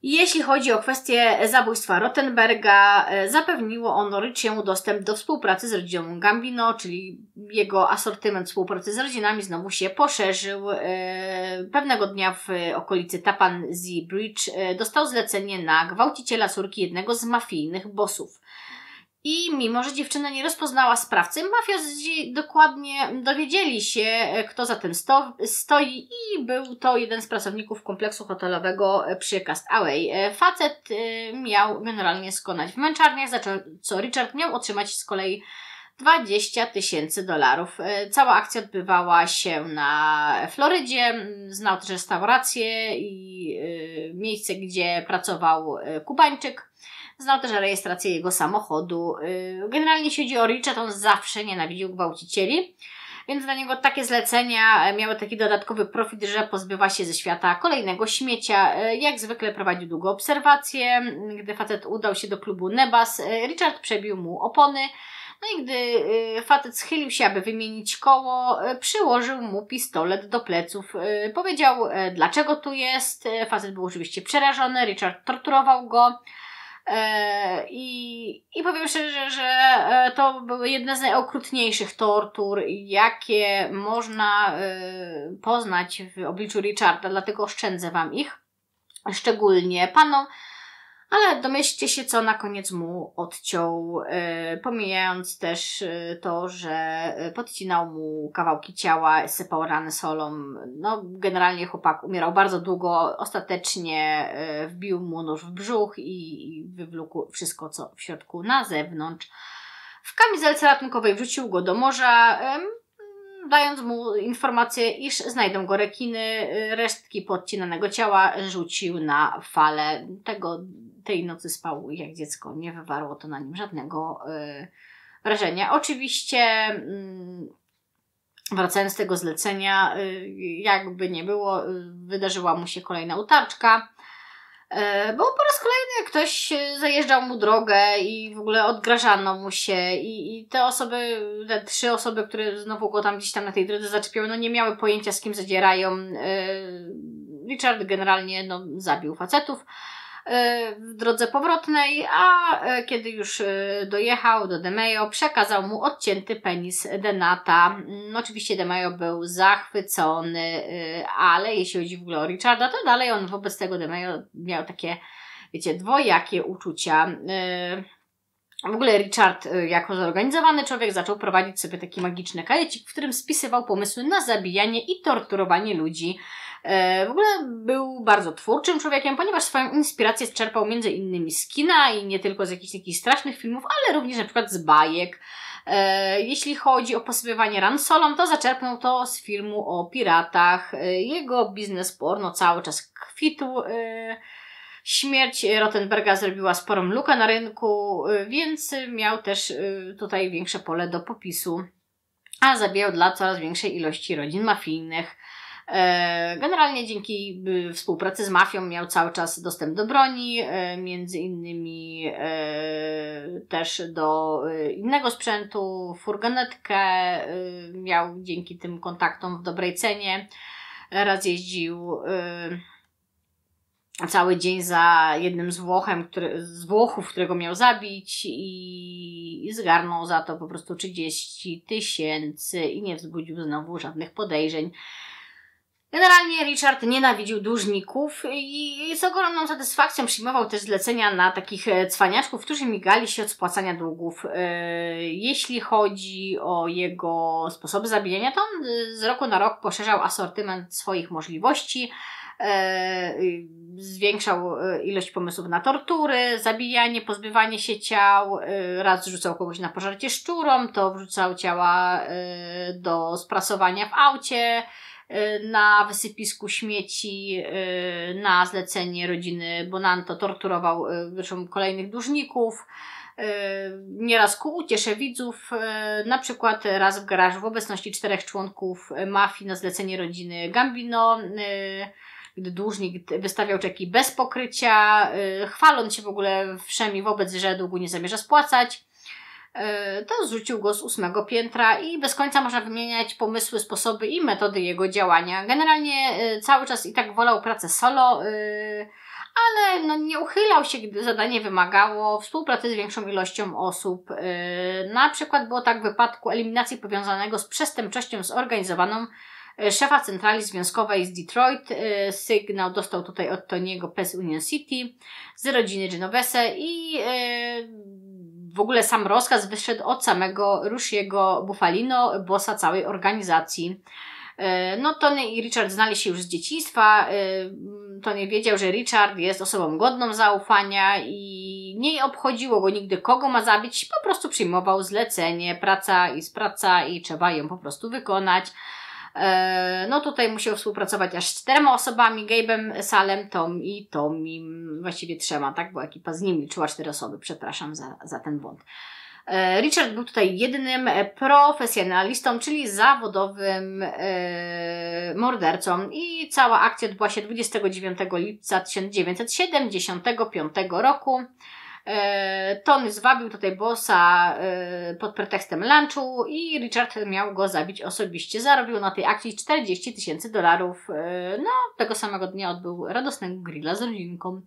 Jeśli chodzi o kwestię zabójstwa Rottenberga, e, zapewniło ono Richiemu dostęp do współpracy z rodziną Gambino, czyli jego asortyment współpracy z rodzinami znowu się poszerzył. E, pewnego dnia w okolicy Tapan Bridge e, dostał zlecenie na gwałciciela córki jednego z mafijnych bossów. I mimo, że dziewczyna nie rozpoznała sprawcy, mafiozi dokładnie dowiedzieli się, kto za tym sto stoi i był to jeden z pracowników kompleksu hotelowego przy Castaway. Facet y, miał generalnie skonać w męczarniach, za co Richard miał otrzymać z kolei 20 tysięcy dolarów. E, cała akcja odbywała się na Florydzie. Znał też restaurację i e, miejsce, gdzie pracował e, Kubańczyk. Znał też rejestrację jego samochodu. Generalnie jeśli chodzi o Richard, on zawsze nienawidził gwałcicieli. Więc dla niego takie zlecenia miały taki dodatkowy profit, że pozbywa się ze świata kolejnego śmiecia. Jak zwykle prowadził długo obserwacje. Gdy facet udał się do klubu Nebas, Richard przebił mu opony. No i gdy y, facet schylił się, aby wymienić koło, y, przyłożył mu pistolet do pleców. Y, powiedział, dlaczego tu jest. Facet był oczywiście przerażony, Richard torturował go. I, I powiem szczerze, że to były jedne z najokrutniejszych tortur, jakie można poznać w obliczu Richarda, dlatego oszczędzę Wam ich. Szczególnie panom, ale domyślcie się, co na koniec mu odciął, yy, pomijając też yy, to, że e, podcinał mu kawałki ciała, sypał rany solą. No, generalnie chłopak umierał bardzo długo, ostatecznie wbił mu nóż w brzuch i wywlókł wszystko, co w środku na zewnątrz. W kamizelce ratunkowej wrzucił go do morza, dając mu informację, iż znajdą go rekiny. Resztki podcinanego ciała rzucił na falę. Tego, tej nocy spał jak dziecko. Nie wywarło to na nim żadnego y, wrażenia. Oczywiście. Y, Wracając z tego zlecenia, y, jakby nie było, y, wydarzyła mu się kolejna utarczka. E, bo po raz kolejny ktoś zajeżdżał mu drogę i w ogóle odgrażano mu się i, i te osoby, te trzy osoby, które znowu go tam gdzieś tam na tej drodze zaczepiały, no nie miały pojęcia z kim zadzierają. E, Richard generalnie no, zabił facetów. E, w drodze powrotnej, a e, kiedy już e, dojechał do Demeo, przekazał mu odcięty penis Denata. Mm, oczywiście Demeo był zachwycony, ale jeśli chodzi w ogóle o Richarda, to dalej on wobec tego Demeo miał takie, wiecie, dwojakie uczucia. W ogóle Richard, jako zorganizowany człowiek, zaczął prowadzić sobie taki magiczny kajecik, w którym spisywał pomysły na zabijanie i torturowanie ludzi w ogóle był bardzo twórczym człowiekiem, ponieważ swoją inspirację czerpał między innymi z kina i nie tylko z jakichś takich strasznych filmów, ale również na przykład z bajek. E, jeśli chodzi o posypywanie ransolą, to zaczerpnął to z filmu o piratach. E, jego biznes porno cały czas kwitł. Śmierć Rottenberga zrobiła sporą lukę na rynku, więc miał też tutaj większe pole do popisu, a zabijał dla coraz większej ilości rodzin mafijnych. E, generalnie dzięki współpracy z mafią miał cały czas dostęp do broni, e, między innymi e, też do innego sprzętu, furgonetkę, miał dzięki tym kontaktom w dobrej cenie. Raz jeździł cały dzień za jednym z Włochem, który, z Włochów, którego miał zabić i, i zgarnął za to po prostu 30 tysięcy i nie wzbudził znowu żadnych podejrzeń. Generalnie Richard nienawidził dłużników i z ogromną satysfakcją przyjmował też zlecenia na takich e, cwaniaczków, którzy migali się od spłacania długów. E, jeśli chodzi o jego sposoby zabijania, to on e, z roku na rok poszerzał asortyment swoich możliwości zwiększał ilość pomysłów na tortury, zabijanie, pozbywanie się ciał. Raz rzucał kogoś na pożarcie szczurom, to wrzucał ciała do sprasowania w aucie. Y, na wysypisku śmieci y, na zlecenie rodziny Bonanto torturował y, zresztą kolejnych dłużników. Nieraz ku uciesze widzów, na przykład raz w garażu w obecności czterech członków mafii na zlecenie rodziny Gambino, gdy dłużnik wystawiał czeki bez pokrycia, chwaląc się w ogóle wszemi wobec, że długu nie zamierza spłacać. E, to zrzucił go z ósmego piętra i bez końca można wymieniać pomysły, sposoby i metody jego działania. Generalnie e, cały czas i tak wolał pracę solo, e, ale no nie uchylał się, gdy zadanie wymagało współpracy z większą ilością osób. Na przykład było tak w wypadku eliminacji powiązanego z przestępczością zorganizowaną szefa centrali związkowej z Detroit. Sygnał dostał tutaj od Toniego Pes Union City z rodziny Genovese i w ogóle sam rozkaz wyszedł od samego Rushiego Buffalino, bossa całej organizacji. E, no, Tony i Richard znali się już z dzieciństwa. E, Tony wiedział, że Richard jest osobą godną zaufania i nie obchodziło go nigdy, kogo ma zabić. Po prostu przyjmował zlecenie, praca jest praca i trzeba ją po prostu wykonać. E, no tutaj musiał współpracować aż z czterema osobami, Gabe'em, Salem, Tom i Tomim, właściwie trzema, tak? Bo ekipa z nim liczyła cztery osoby, przepraszam za, za ten błąd. E, Richard był tutaj jedynym profesjonalistą, czyli zawodowym e, mordercą i cała akcja odbyła się 29 lipca 1975 roku. E, Tony zwabił tutaj bossa e, pod pretekstem lunchu i Richard miał go zabić osobiście. Zarobił na tej akcji 40 tysięcy dolarów. E, no, tego samego dnia odbył radosnego grilla z rodzinką.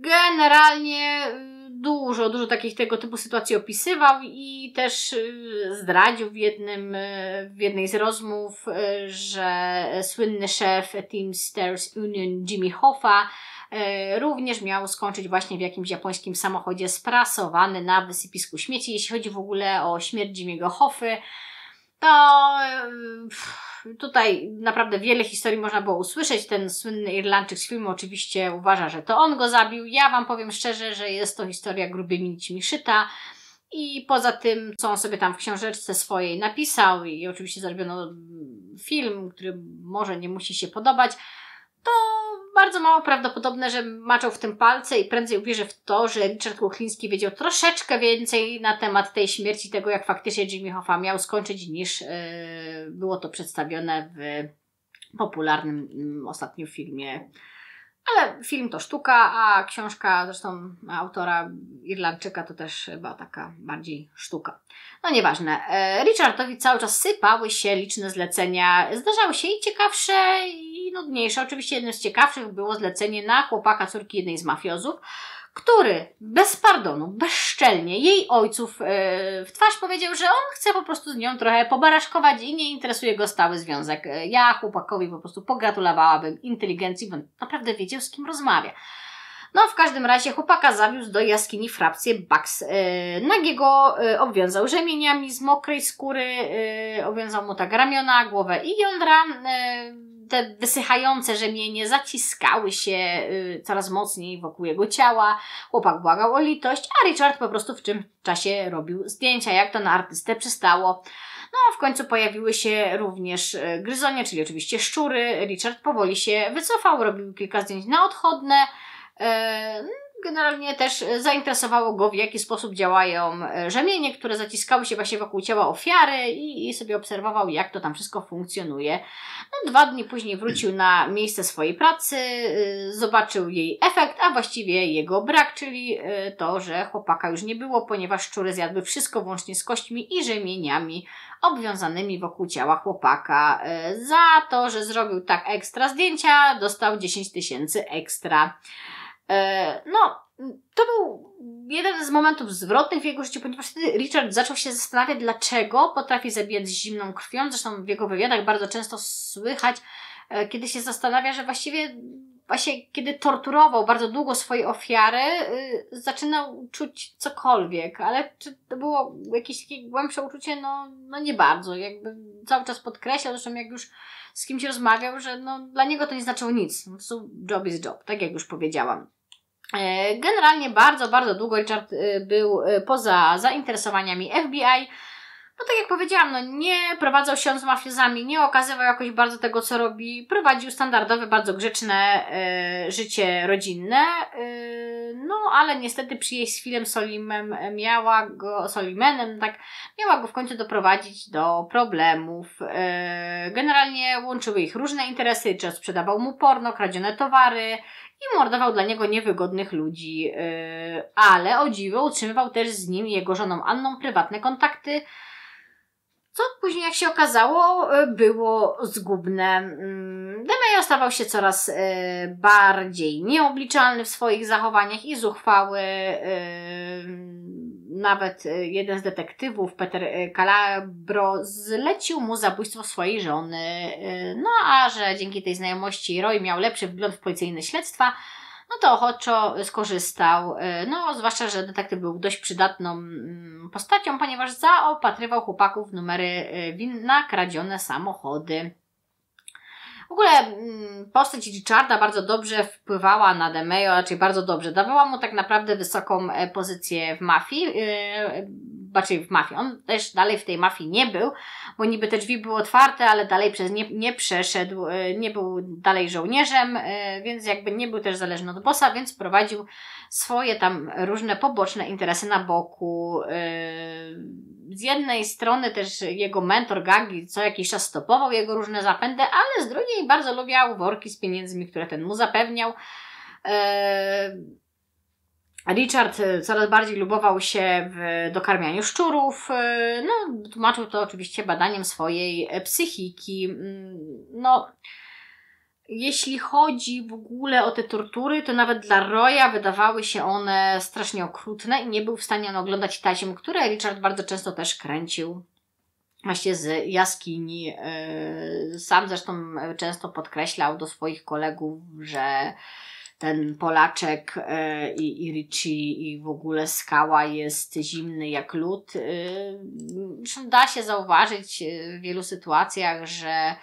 Generalnie dużo, dużo takich tego typu sytuacji opisywał i też zdradził w, jednym, w jednej z rozmów, że słynny szef Teamsters Union Jimmy Hoffa również miał skończyć właśnie w jakimś japońskim samochodzie sprasowany na wysypisku śmieci. Jeśli chodzi w ogóle o śmierć Jimmy'ego Hoffy, to e, tutaj naprawdę wiele historii można było usłyszeć. Ten słynny Irlandczyk z filmu oczywiście uważa, że to on go zabił. Ja Wam powiem szczerze, że jest to historia grubymi nićmi szyta. I poza tym, co on sobie tam w książeczce swojej napisał, i oczywiście zrobiono film, który może nie musi się podobać, to bardzo mało prawdopodobne, że maczał w tym palce i prędzej uwierzę w to, że Richard Kuchliński wiedział troszeczkę więcej na temat tej śmierci, tego jak faktycznie Jimmy Hoffa miał skończyć, niż yy, było to przedstawione w popularnym yy, ostatnim filmie. Ale film to sztuka, a książka zresztą autora Irlandczyka to też chyba taka bardziej sztuka. No nieważne. E, Richardowi cały czas sypały się liczne zlecenia. Zdarzały się i ciekawsze, i nudniejsze. Oczywiście jednym z ciekawszych było zlecenie na chłopaka córki jednej z mafiozów, który bez pardonu, bezszczelnie jej ojców yy, w twarz powiedział, że on chce po prostu z nią trochę pobaraszkować i nie interesuje go stały związek. E, ja chłopakowi po prostu pogratulowałabym inteligencji, bo naprawdę wiedział z kim rozmawia. No, w każdym razie chłopaka zawiózł do jaskini frapcję Bugs. Yy, nagiego yy, obwiązał rzemieniami z mokrej skóry, yy, obwiązał mu tak ramiona, głowę i jądra. Te wysychające rzemienie zaciskały się yy, coraz mocniej wokół jego ciała. Chłopak błagał o litość, a Richard po prostu w tym czasie robił zdjęcia, jak to na artystę przystało. No a w końcu pojawiły się również y, gryzonie, czyli oczywiście szczury. Richard powoli się wycofał, robił kilka zdjęć na odchodne. Generalnie też zainteresowało go, w jaki sposób działają e, rzemienie, które zaciskały się właśnie wokół ciała ofiary i, i sobie obserwował, jak to tam wszystko funkcjonuje. No, dwa dni później wrócił na miejsce swojej pracy, y, zobaczył jej efekt, a właściwie jego brak, czyli to, że chłopaka już nie było, ponieważ szczury zjadły wszystko włącznie z kośćmi i rzemieniami obwiązanymi wokół ciała chłopaka. Za to, że zrobił tak ekstra zdjęcia, dostał 10 tysięcy ekstra. E, no, to był jeden z momentów zwrotnych w jego życiu, ponieważ wtedy Richard zaczął się zastanawiać, dlaczego potrafi zabijać zimną krwią. Zresztą w jego wywiadach bardzo często słychać, e, kiedy się zastanawia, że właściwie właśnie kiedy torturował bardzo długo swoje ofiary, yy, zaczynał czuć cokolwiek, ale czy to było jakieś takie głębsze uczucie? No, no nie bardzo. Jakby cały czas podkreślał, zresztą jak już z kimś rozmawiał, że no, dla niego to nie znaczyło nic. Job is job, tak jak już powiedziałam. E, generalnie bardzo, bardzo długo Richard e, był e, poza zainteresowaniami FBI. No tak jak powiedziałam, no nie prowadzał się z mafiozami, nie okazywał jakoś bardzo tego, co robi. Prowadził standardowe, bardzo grzeczne e, życie rodzinne. E, no ale niestety przyjeźdź z Filem Solimem miała go, Solimenem, tak, miała go w końcu doprowadzić do problemów. E, generalnie łączyły ich różne interesy, czy sprzedawał mu porno, kradzione towary, i mordował dla niego niewygodnych ludzi, yy, ale o dziwo utrzymywał też z nim i jego żoną Anną prywatne kontakty, co później, jak się okazało, yy, było zgubne. Yy, Demey stawał się coraz bardziej nieobliczalny w swoich zachowaniach i zuchwały nawet e, jeden z detektywów, Peter e, Calabro, zlecił mu zabójstwo swojej żony. E, no a że dzięki tej znajomości Roy miał lepszy wgląd w policyjne śledztwa, no to ochoczo skorzystał. No, zwłaszcza, że detektyw był dość przydatną mm, postacią, ponieważ zaopatrywał chłopaków w numery win na kradzione samochody. W ogóle mm, postać Richarda bardzo dobrze wpływała na Demeo, raczej bardzo dobrze. Dawała mu tak naprawdę wysoką e, pozycję w mafii, raczej w mafii. On też dalej w tej mafii nie był, bo niby te drzwi były otwarte, ale dalej przez nie, nie przeszedł, e, nie był dalej żołnierzem, e, więc jakby nie był też zależny od bossa, więc prowadził swoje tam różne poboczne interesy na boku. Z jednej strony też jego mentor Gagi co jakiś czas stopował jego różne zapędy, ale z drugiej bardzo lubiał worki z pieniędzmi, które ten mu zapewniał. Richard coraz bardziej lubował się w dokarmianiu szczurów. No, tłumaczył to oczywiście badaniem swojej psychiki. Mm, no, jeśli chodzi w ogóle o te tortury, to nawet dla Roya wydawały się one strasznie okrutne i nie był w stanie on oglądać taśm, które Richard bardzo często też kręcił właśnie z jaskini. Sam zresztą często podkreślał do swoich kolegów, że ten Polaczek e, i, i i w ogóle skała jest zimny jak lód. E, da się zauważyć w wielu sytuacjach, że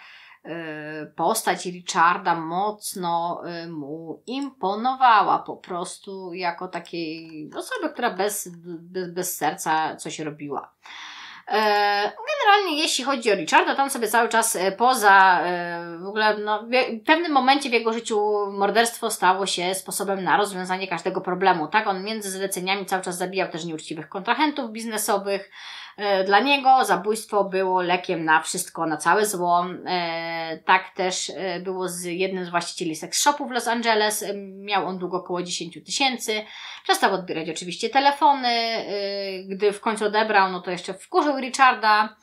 postać Richarda mocno mu imponowała po prostu jako takiej osoby, która bez, bez, bez serca coś robiła. Y, generalnie jeśli chodzi o Richarda, to on sobie cały czas poza, w ogóle no, w pewnym momencie w jego życiu morderstwo stało się sposobem na rozwiązanie każdego problemu. Tak, on między zleceniami cały czas zabijał też nieuczciwych kontrahentów biznesowych, E, dla niego zabójstwo było lekiem na wszystko, na całe zło. E, tak też e, było z jednym z właścicieli seks shopów w Los Angeles. Miał on długo około 10 tysięcy. Przestał odbierać oczywiście telefony. Gdy w końcu odebrał, no to jeszcze wkurzył Richarda.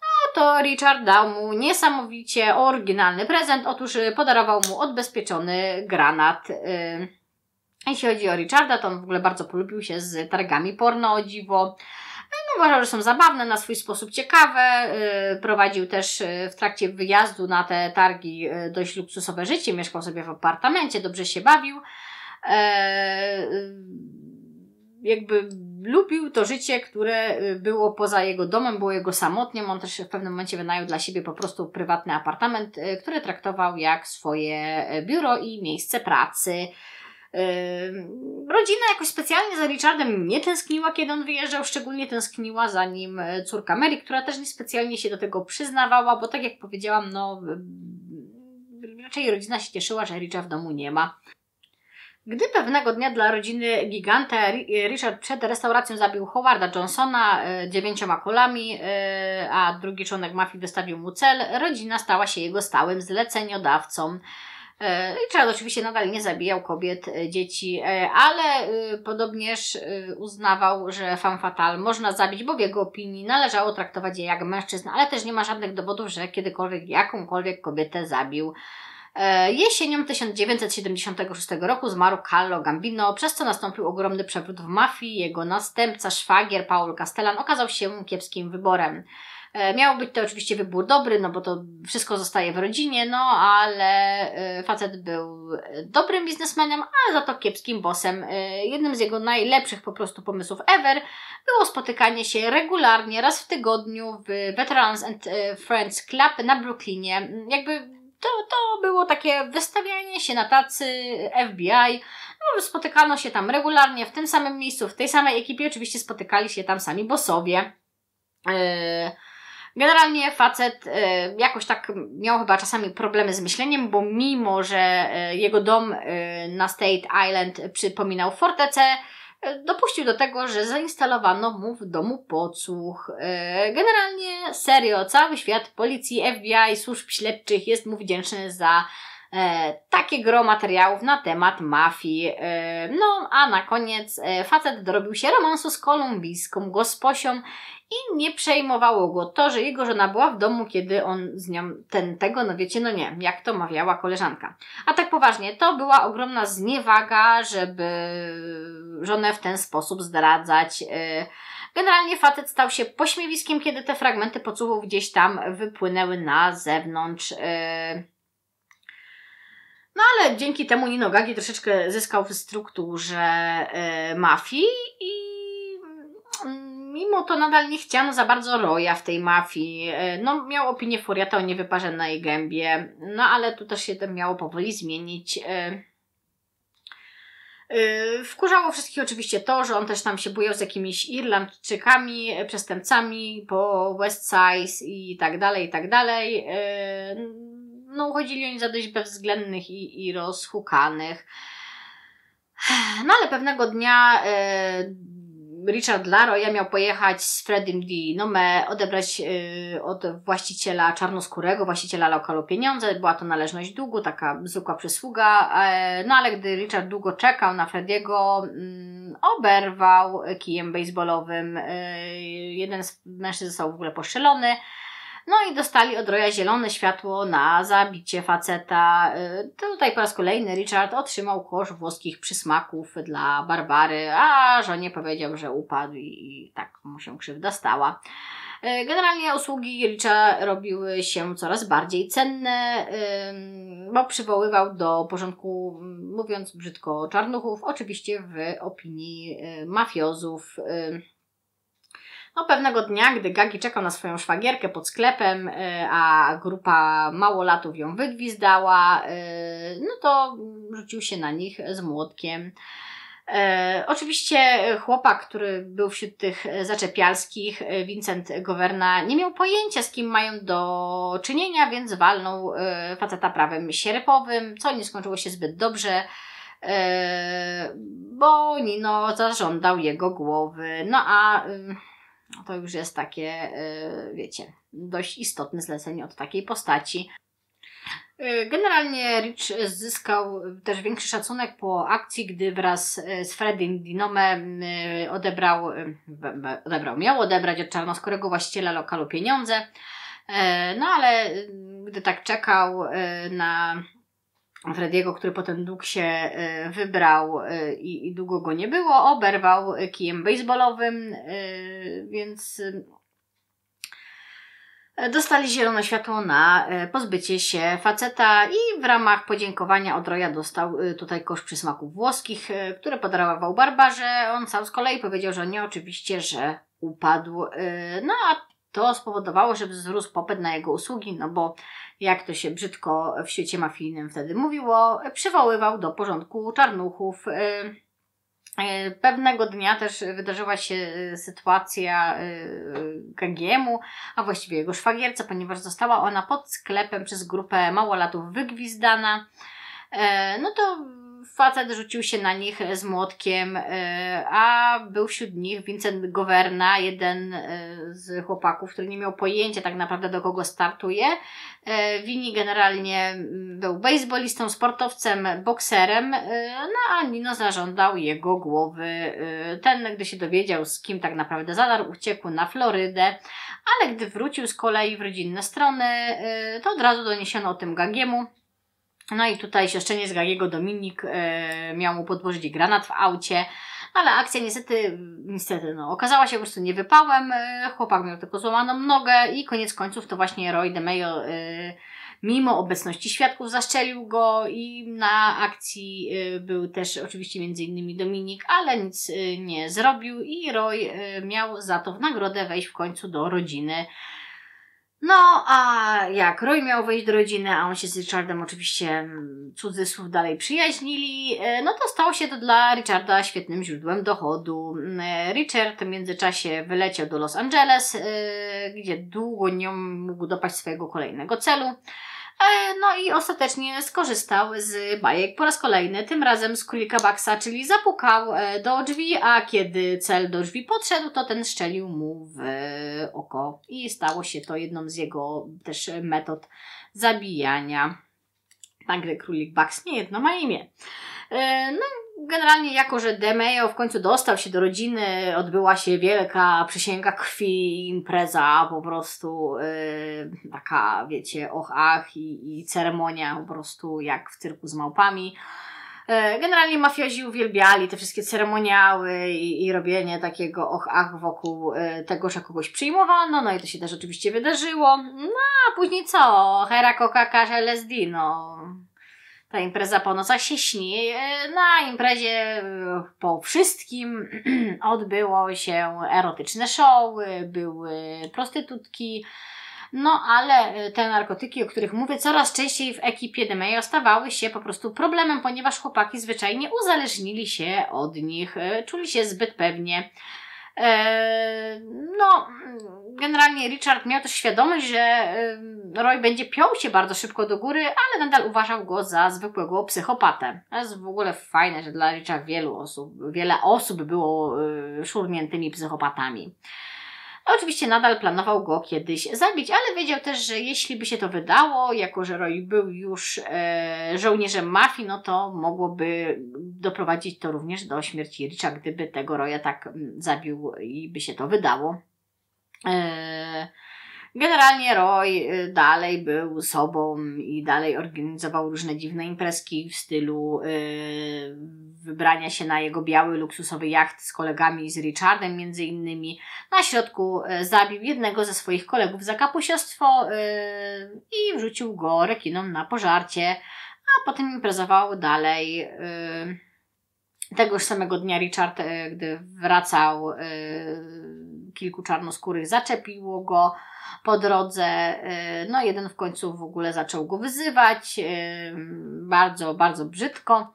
No to Richard dał mu niesamowicie oryginalny prezent. Otóż podarował mu odbezpieczony granat. Jeśli chodzi o Richarda, to on w ogóle bardzo polubił się z targami porno, dziwo. No, uważał, że są zabawne, na swój sposób ciekawe. Y, prowadził też y, w trakcie wyjazdu na te targi y, dość luksusowe życie. Mieszkał sobie w apartamencie, dobrze się bawił. E, jakby lubił to życie, które było poza jego domem, było jego samotnym. On też w pewnym momencie wynajął dla siebie po prostu prywatny apartament, który traktował jak swoje biuro i miejsce pracy. Rodzina jakoś specjalnie za Richardem nie tęskniła, kiedy on wyjeżdżał, szczególnie tęskniła za nim e, córka Mary, która też niespecjalnie się do tego przyznawała, bo tak jak powiedziałam, no raczej rodzina się cieszyła, że Richard w domu nie ma. Gdy pewnego dnia dla rodziny giganta Richard przed restauracją zabił Howarda Johnsona e, dziewięcioma kolami, e, a drugi członek mafii wystawił mu cel, rodzina stała się jego stałym zleceniodawcą. E, Richard oczywiście nadal nie zabijał kobiet, e, dzieci, e, ale podobnież uznawał, że femme fatale można zabić, bo w jego opinii należało traktować je jak mężczyzn, ale też nie ma żadnych dowodów, że kiedykolwiek jakąkolwiek kobietę zabił. Jesienią 1976 roku zmarł Carlo Gambino, przez co nastąpił ogromny przewrót w mafii. Jego następca, szwagier Paul Castellan, okazał się kiepskim wyborem. E, miał być to oczywiście wybór dobry, no bo to wszystko zostaje w rodzinie, no ale e, facet był dobrym biznesmenem, ale za to kiepskim bossem. E, jednym z jego najlepszych po prostu pomysłów ever było spotykanie się regularnie, raz w tygodniu w Veterans and Friends Club na Brooklynie. Jakby to, to było takie wystawianie się na tacy FBI. No, spotykano się tam regularnie, w tym samym miejscu, w tej samej ekipie. Oczywiście spotykali się tam sami bossowie. Yy, Generalnie facet y, jakoś tak miał chyba czasami problemy z myśleniem, bo mimo, że y, jego dom y, na State Island przypominał fortecę, dopuścił do tego, że zainstalowano mu w domu podsłuch. Generalnie serio, cały świat policji, FBI, służb śledczych jest mu wdzięczny za takie gro materiałów na temat mafii. No, a na koniec facet dorobił się romansu z kolumbijską gosposią i nie przejmowało go to, że jego żona była w domu, kiedy on z nią ten tego, no wiecie, no nie, jak to mawiała koleżanka. A tak poważnie, to była ogromna zniewaga, żeby żonę w ten sposób zdradzać. Generalnie facet stał się pośmiewiskiem, kiedy te fragmenty podsłuchów gdzieś tam wypłynęły na zewnątrz. No ale dzięki temu Nino Gagi troszeczkę zyskał w strukturze e, mafii i mm, mimo to nadal nie chciano za bardzo Roya w tej mafii. E, no miał opinię Furiata o niewyparzonej gębie, no ale tu też się to miało powoli zmienić. E, wkurzało wszystkich oczywiście to, że on też tam się bujał z jakimiś Irlandczykami, przestępcami po West Side i tak dalej, i tak dalej. No, uchodzili oni za dość bezwzględnych i, i rozhukanych. No ale pewnego dnia yy, Richard Laroya miał pojechać z Freddym D. Nome, odebrać yy, od właściciela czarnoskórego, właściciela lokalu pieniądze. Była to należność długu, taka zwykła przysługa. Yy, no ale gdy Richard długo czekał na Frediego, yy, oberwał kijem baseballowym. Jeden z mężczyzn został w ogóle poszczelony. No i dostali od Roya zielone światło na zabicie faceta. Y, tutaj po raz kolejny Richard otrzymał kosz włoskich przysmaków dla Barbary, a żonie powiedział, że upadł i tak mu się krzywda stała. Y, generalnie usługi Richa robiły się coraz bardziej cenne, bo przywoływał do porządku, mówiąc brzydko, czarnuchów, oczywiście w opinii y, mafiozów. No pewnego dnia, gdy Gagi czekał na swoją szwagierkę pod sklepem, e, a grupa małolatów ją wygwizdała, e, no to rzucił się na nich z młotkiem. E, oczywiście chłopak, który był wśród tych zaczepialskich, Vincent Governa, nie miał pojęcia z kim mają do czynienia, więc walnął faceta prawem sierpowym, co nie skończyło się zbyt dobrze, bo Nino zażądał jego głowy. No a to już jest takie, e, wiecie, dość istotne zlecenie od takiej postaci. E, generalnie Rich zyskał też większy szacunek po akcji, gdy wraz e, z Freddym Dinomem odebrał, odebrał, miał odebrać od czarnoskórego właściciela lokalu pieniądze. No ale gdy tak czekał na Frediego, który potem dług się e, wybrał e, i, długo go nie było, oberwał kijem baseballowym, e, więc dostali zielone światło na pozbycie się faceta i w ramach podziękowania od Roya dostał tutaj kosz przysmaków włoskich, które podarował Barbarze. On sam z kolei powiedział, że nie oczywiście, że upadł. No a to spowodowało, że wzrósł popyt na jego usługi, no bo jak to się brzydko w świecie mafijnym wtedy mówiło, przywoływał do porządku czarnuchów. Y, y, pewnego dnia też wydarzyła się y, sytuacja Kagiemu, a właściwie jego szwagierce, ponieważ została ona pod sklepem przez grupę małolatów wygwizdana. No to facet rzucił się na nich z młotkiem, e, a był wśród nich Vincent Governa, jeden e, z chłopaków, który nie miał pojęcia tak naprawdę do kogo startuje. Wini e, generalnie był baseballistą, sportowcem, bokserem, no a Nino zażądał jego głowy. Ten, gdy się dowiedział z kim tak naprawdę zadarł, uciekł na Florydę, ale gdy wrócił z kolei w rodzinne strony, to od razu doniesiono o tym Gagiemu no i tutaj siostrzeniec Gagiego Dominik e, miał mu podłożyć granat w aucie, ale akcja niestety, niestety no, okazała się po prostu niewypałem. E, chłopak miał tylko złamaną nogę i koniec końców to właśnie Roy DeMayo e, mimo obecności świadków zaszczelił go i na akcji e, był też oczywiście między innymi Dominik, ale nic e, nie zrobił i Roy miał za to w nagrodę wejść w końcu do rodziny no, a jak Roy miał wejść do rodziny, a on się z Richardem oczywiście mm, cudzysłów dalej przyjaźnili, e, no to stało się to dla Richarda świetnym źródłem dochodu. Mm, e, Richard w międzyczasie wyleciał do Los Angeles, e, gdzie długo nie mógł dopaść swojego kolejnego celu. E, no i ostatecznie skorzystał z bajek po raz kolejny, tym razem z królika Baxa, czyli zapukał e, do drzwi, a kiedy cel do drzwi podszedł, to ten szczelił mu w oko. I stało się to jedną z jego też metod zabijania. Także królik Bax nie jedno ma imię. E, no, generalnie jako, że DeMeo w końcu dostał się do rodziny, odbyła się wielka przysięga krwi, impreza po prostu yy, taka, wiecie, och ach i, i ceremonia po prostu jak w cyrku z małpami. Yy, generalnie mafiozi uwielbiali te wszystkie ceremoniały i, i robienie takiego och ach wokół tego, że kogoś przyjmowano, no i to się też oczywiście wydarzyło. No a później co? Hera, coca, LSD, no Ta impreza po nocach się śni. E, na imprezie e, po wszystkim odbyło się erotyczne showy, były prostytutki, no ale e, te narkotyki, o których mówię, coraz częściej w ekipie DMA stawały się po prostu problemem, ponieważ chłopaki zwyczajnie uzależnili się od nich, czuli się zbyt pewnie. No, generalnie Richard miał też świadomość, że Roy będzie piął się bardzo szybko do góry, ale nadal uważał go za zwykłego psychopatę. To jest w ogóle fajne, że dla Richarda wielu osób, wiele osób było y, szurniętymi psychopatami. Oczywiście nadal planował go kiedyś zabić, ale wiedział też, że jeśli by się to wydało, jako że Roy był już e, żołnierzem mafii, no to mogłoby doprowadzić to również do śmierci Richa, gdyby tego Roya tak mm, zabił i by się to wydało. E, Generalnie Roy y, dalej był sobą i dalej organizował różne dziwne imprezki w stylu yy, wybrania się na jego biały, luksusowy jacht z kolegami z Richardem między innymi. Na środku zabił jednego ze swoich kolegów za kapusiostwo i wrzucił go rekinom na pożarcie, a potem imprezował dalej. Tegoż samego dnia Richard, gdy wracał, kilku czarnoskórych zaczepiło go, po drodze. Y, no, jeden w końcu w ogóle zaczął go wyzywać y, bardzo, bardzo brzydko,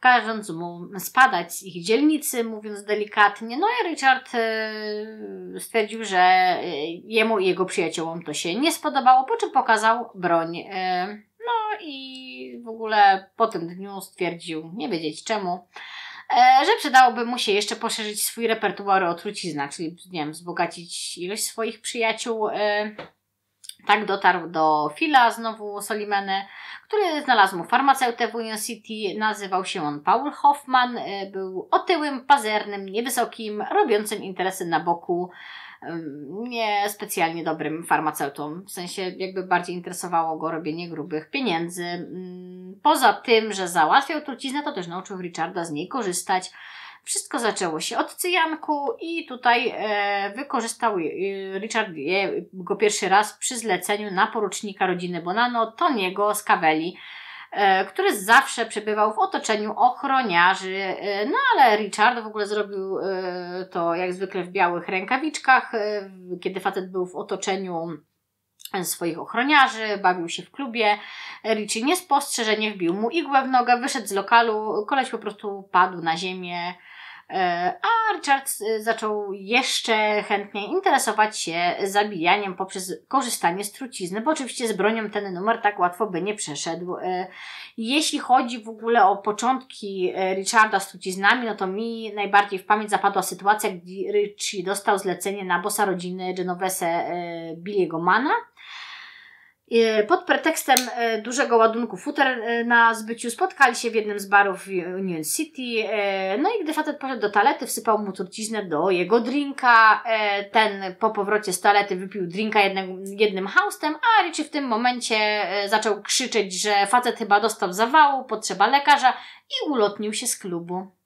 każąc mu spadać z ich dzielnicy, mówiąc delikatnie. No i Richard y, stwierdził, że jemu i jego przyjaciołom to się nie spodobało, po czym pokazał broń. No i w ogóle po tym dniu stwierdził, nie wiedzieć czemu, że przydałoby mu się jeszcze poszerzyć swój repertuar o trucizna, czyli nie wiem, wzbogacić ilość swoich przyjaciół. E, tak dotarł do Phila, znowu Solimeny, który znalazł mu farmaceutę w Union City. Nazywał się on Paul Hoffman. E, był otyłym, pazernym, niewysokim, robiącym interesy na boku nie specjalnie dobrym farmaceutą. W sensie jakby bardziej interesowało go robienie grubych pieniędzy. Mm, poza tym, że załatwiał truciznę, to też nauczył Richarda z niej korzystać. Wszystko zaczęło się od cyjanku i tutaj e, wykorzystał e, Richard je, go pierwszy raz przy zleceniu na porucznika rodziny Bonano, Toniego z Caveli. E, który zawsze przebywał w otoczeniu ochroniarzy. E, no ale Richard w ogóle zrobił e, to jak zwykle w białych rękawiczkach, kiedy facet był w otoczeniu swoich ochroniarzy, bawił się w klubie. Richie niespostrzeżenie wbił mu igłę w nogę, wyszedł z lokalu, koleś po prostu padł na ziemię a Richard e, zaczął jeszcze chętniej interesować się zabijaniem poprzez korzystanie z trucizny, bo oczywiście z bronią ten numer tak łatwo by nie przeszedł. E, jeśli chodzi w ogóle o początki Richarda z truciznami, no to mi najbardziej w pamięć zapadła sytuacja, gdy Richie dostał zlecenie na bossa rodziny Genovese Billiego Mana, E, pod pretekstem e, dużego ładunku futer e, na zbyciu spotkali się w jednym z barów Union City. No i gdy facet poszedł do toalety, wsypał mu truciznę do jego drinka. Ten po powrocie z toalety wypił drinka jednym, jednym haustem, a Richie w tym momencie zaczął krzyczeć, że facet chyba dostał zawału, potrzeba lekarza i ulotnił się z klubu.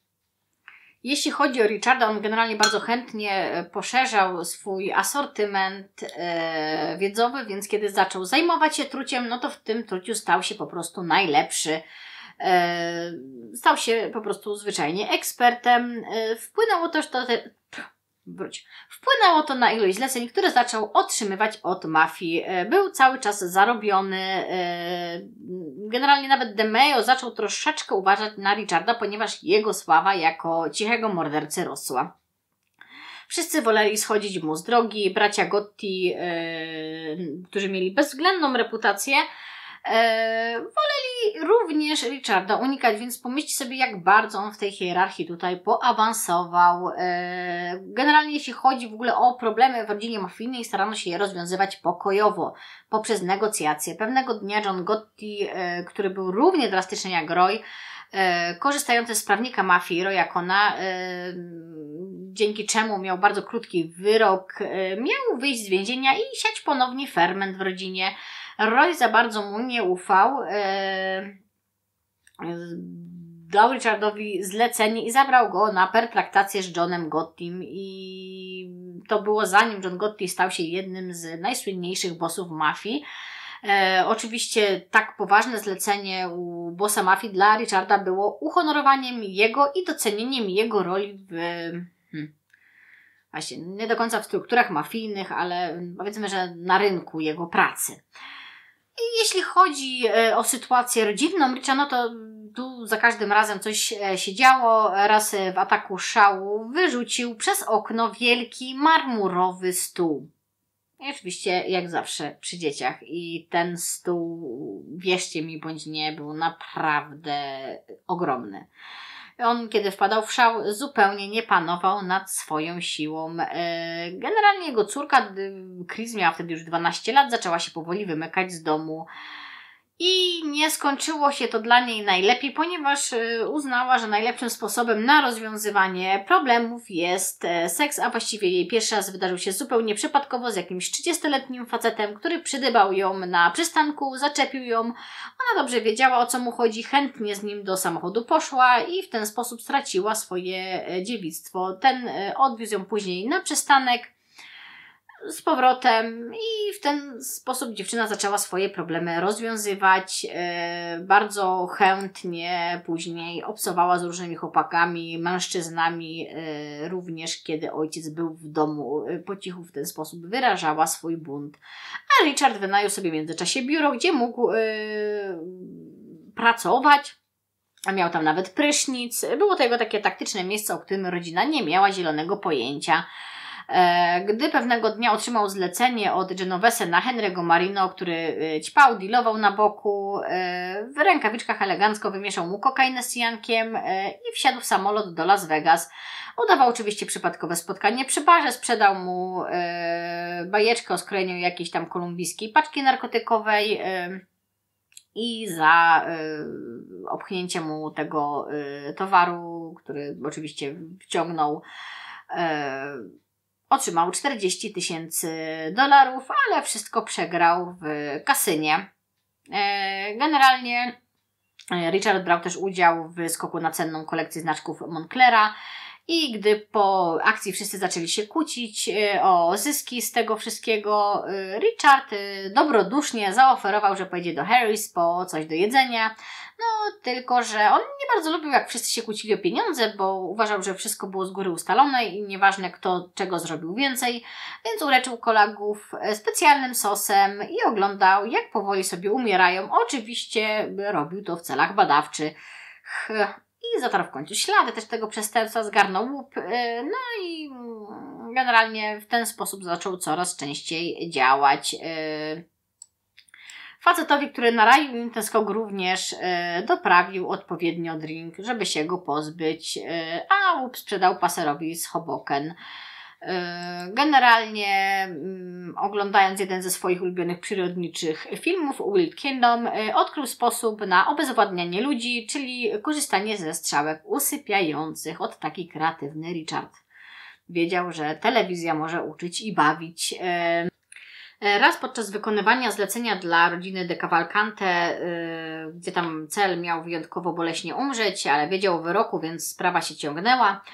Jeśli chodzi o Richarda, on generalnie bardzo chętnie e, poszerzał swój asortyment e, wiedzowy, więc kiedy zaczął zajmować się truciem, no to w tym truciu stał się po prostu najlepszy. E, stał się po prostu zwyczajnie ekspertem. E, wpłynęło też to, te, wróć. Wpłynęło to na ilość zleceń, które zaczął otrzymywać od mafii. E, był cały czas zarobiony. E, generalnie nawet DeMeo zaczął troszeczkę uważać na Richarda, ponieważ jego sława jako cichego mordercy rosła. Wszyscy woleli schodzić mu z drogi. Bracia Gotti, e, którzy mieli bezwzględną reputację, woleli również Richarda unikać, więc pomyślcie sobie, jak bardzo on w tej hierarchii tutaj poawansował. E, generalnie, jeśli chodzi w ogóle o problemy w rodzinie mafijnej, starano się je rozwiązywać pokojowo, poprzez negocjacje. Pewnego dnia John Gotti, e, który był równie drastyczny jak Roy, e, korzystający z prawnika mafii Roya Kona, e, dzięki czemu miał bardzo krótki wyrok, e, miał wyjść z więzienia i siać ponownie ferment w rodzinie. Roy za bardzo mu nie ufał. E, dał Richardowi zlecenie i zabrał go na pertraktację z Johnem Gottim i to było zanim John Gotti stał się jednym z najsłynniejszych bossów mafii. E, oczywiście tak poważne zlecenie u bossa mafii dla Richarda było uhonorowaniem jego i docenieniem jego roli w... Hmm, właśnie, nie do końca w strukturach mafijnych, ale powiedzmy, że na rynku jego pracy. Jeśli chodzi e, o sytuację rodzinną Richa, no to tu za każdym razem coś e, się działo. Raz w ataku szału wyrzucił przez okno wielki marmurowy stół. I oczywiście, jak zawsze, przy dzieciach. I ten stół, wierzcie mi bądź nie, był naprawdę ogromny. On, kiedy wpadał w szał, zupełnie nie panował nad swoją siłą. E, generalnie jego córka, Chris miała wtedy już 12 lat, zaczęła się powoli wymykać z domu. I nie skończyło się to dla niej najlepiej, ponieważ y, uznała, że najlepszym sposobem na rozwiązywanie problemów jest e, seks, a właściwie jej pierwszy raz wydarzył się zupełnie przypadkowo z jakimś 30-letnim facetem, który przydybał ją na przystanku, zaczepił ją. Ona dobrze wiedziała o co mu chodzi, chętnie z nim do samochodu poszła i w ten sposób straciła swoje e, dziewictwo. Ten e, odwiózł ją później na przystanek z powrotem i w ten sposób dziewczyna zaczęła swoje problemy rozwiązywać. E, bardzo chętnie później obsowała z różnymi chłopakami, mężczyznami, e, również kiedy ojciec był w domu. E, po cichu w ten sposób wyrażała swój bunt. A Richard wynajął sobie w międzyczasie biuro, gdzie mógł pracować. Miał tam nawet prysznic. Było to jego takie taktyczne miejsce, o którym rodzina nie miała zielonego pojęcia. E, gdy pewnego dnia otrzymał zlecenie od Genovese na Henry'ego Marino, który e, ćpał, dealował na boku, e, w rękawiczkach elegancko wymieszał mu kokainę z jankiem i wsiadł w samolot do Las Vegas. Udawał oczywiście przypadkowe spotkanie przy barze, sprzedał mu bajeczkę o skrojeniu jakiejś tam kolumbijskiej paczki narkotykowej i za y, obchnięcie mu tego towaru, który oczywiście wciągnął Otrzymał 40 tysięcy dolarów, ale wszystko przegrał w kasynie. E, generalnie e, Richard brał też udział w skoku na cenną kolekcję znaczków Monclera. I gdy po akcji wszyscy zaczęli się kłócić e, o zyski z tego wszystkiego, Richard dobrodusznie zaoferował, że pojedzie do Harris po coś do jedzenia. No, tylko że on nie bardzo lubił, jak wszyscy się kłócili o pieniądze, bo uważał, że wszystko było z góry ustalone i nieważne kto czego zrobił więcej, więc uleczył kolegów e, specjalnym sosem i oglądał, jak powoli sobie umierają. Oczywiście robił to w celach badawczych. I zatarł w końcu ślady też tego przestępstwa, zgarnął łup, e, no i mm, generalnie w ten sposób zaczął coraz częściej działać. E, Facetowi, który naraił im ten skok również e, doprawił odpowiednio drink, żeby się go pozbyć, e, a łup sprzedał paserowi z Hoboken. E, generalnie mm, oglądając jeden ze swoich ulubionych przyrodniczych filmów, Wild Kingdom, e, odkrył sposób na obezwładnianie ludzi, czyli korzystanie ze strzałek usypiających. Od taki kreatywny Richard. Wiedział, że telewizja może uczyć i bawić. E, E, raz podczas wykonywania zlecenia dla rodziny de Cavalcante, yy, gdzie tam cel miał wyjątkowo boleśnie umrzeć, ale wiedział o wyroku, więc sprawa się ciągnęła.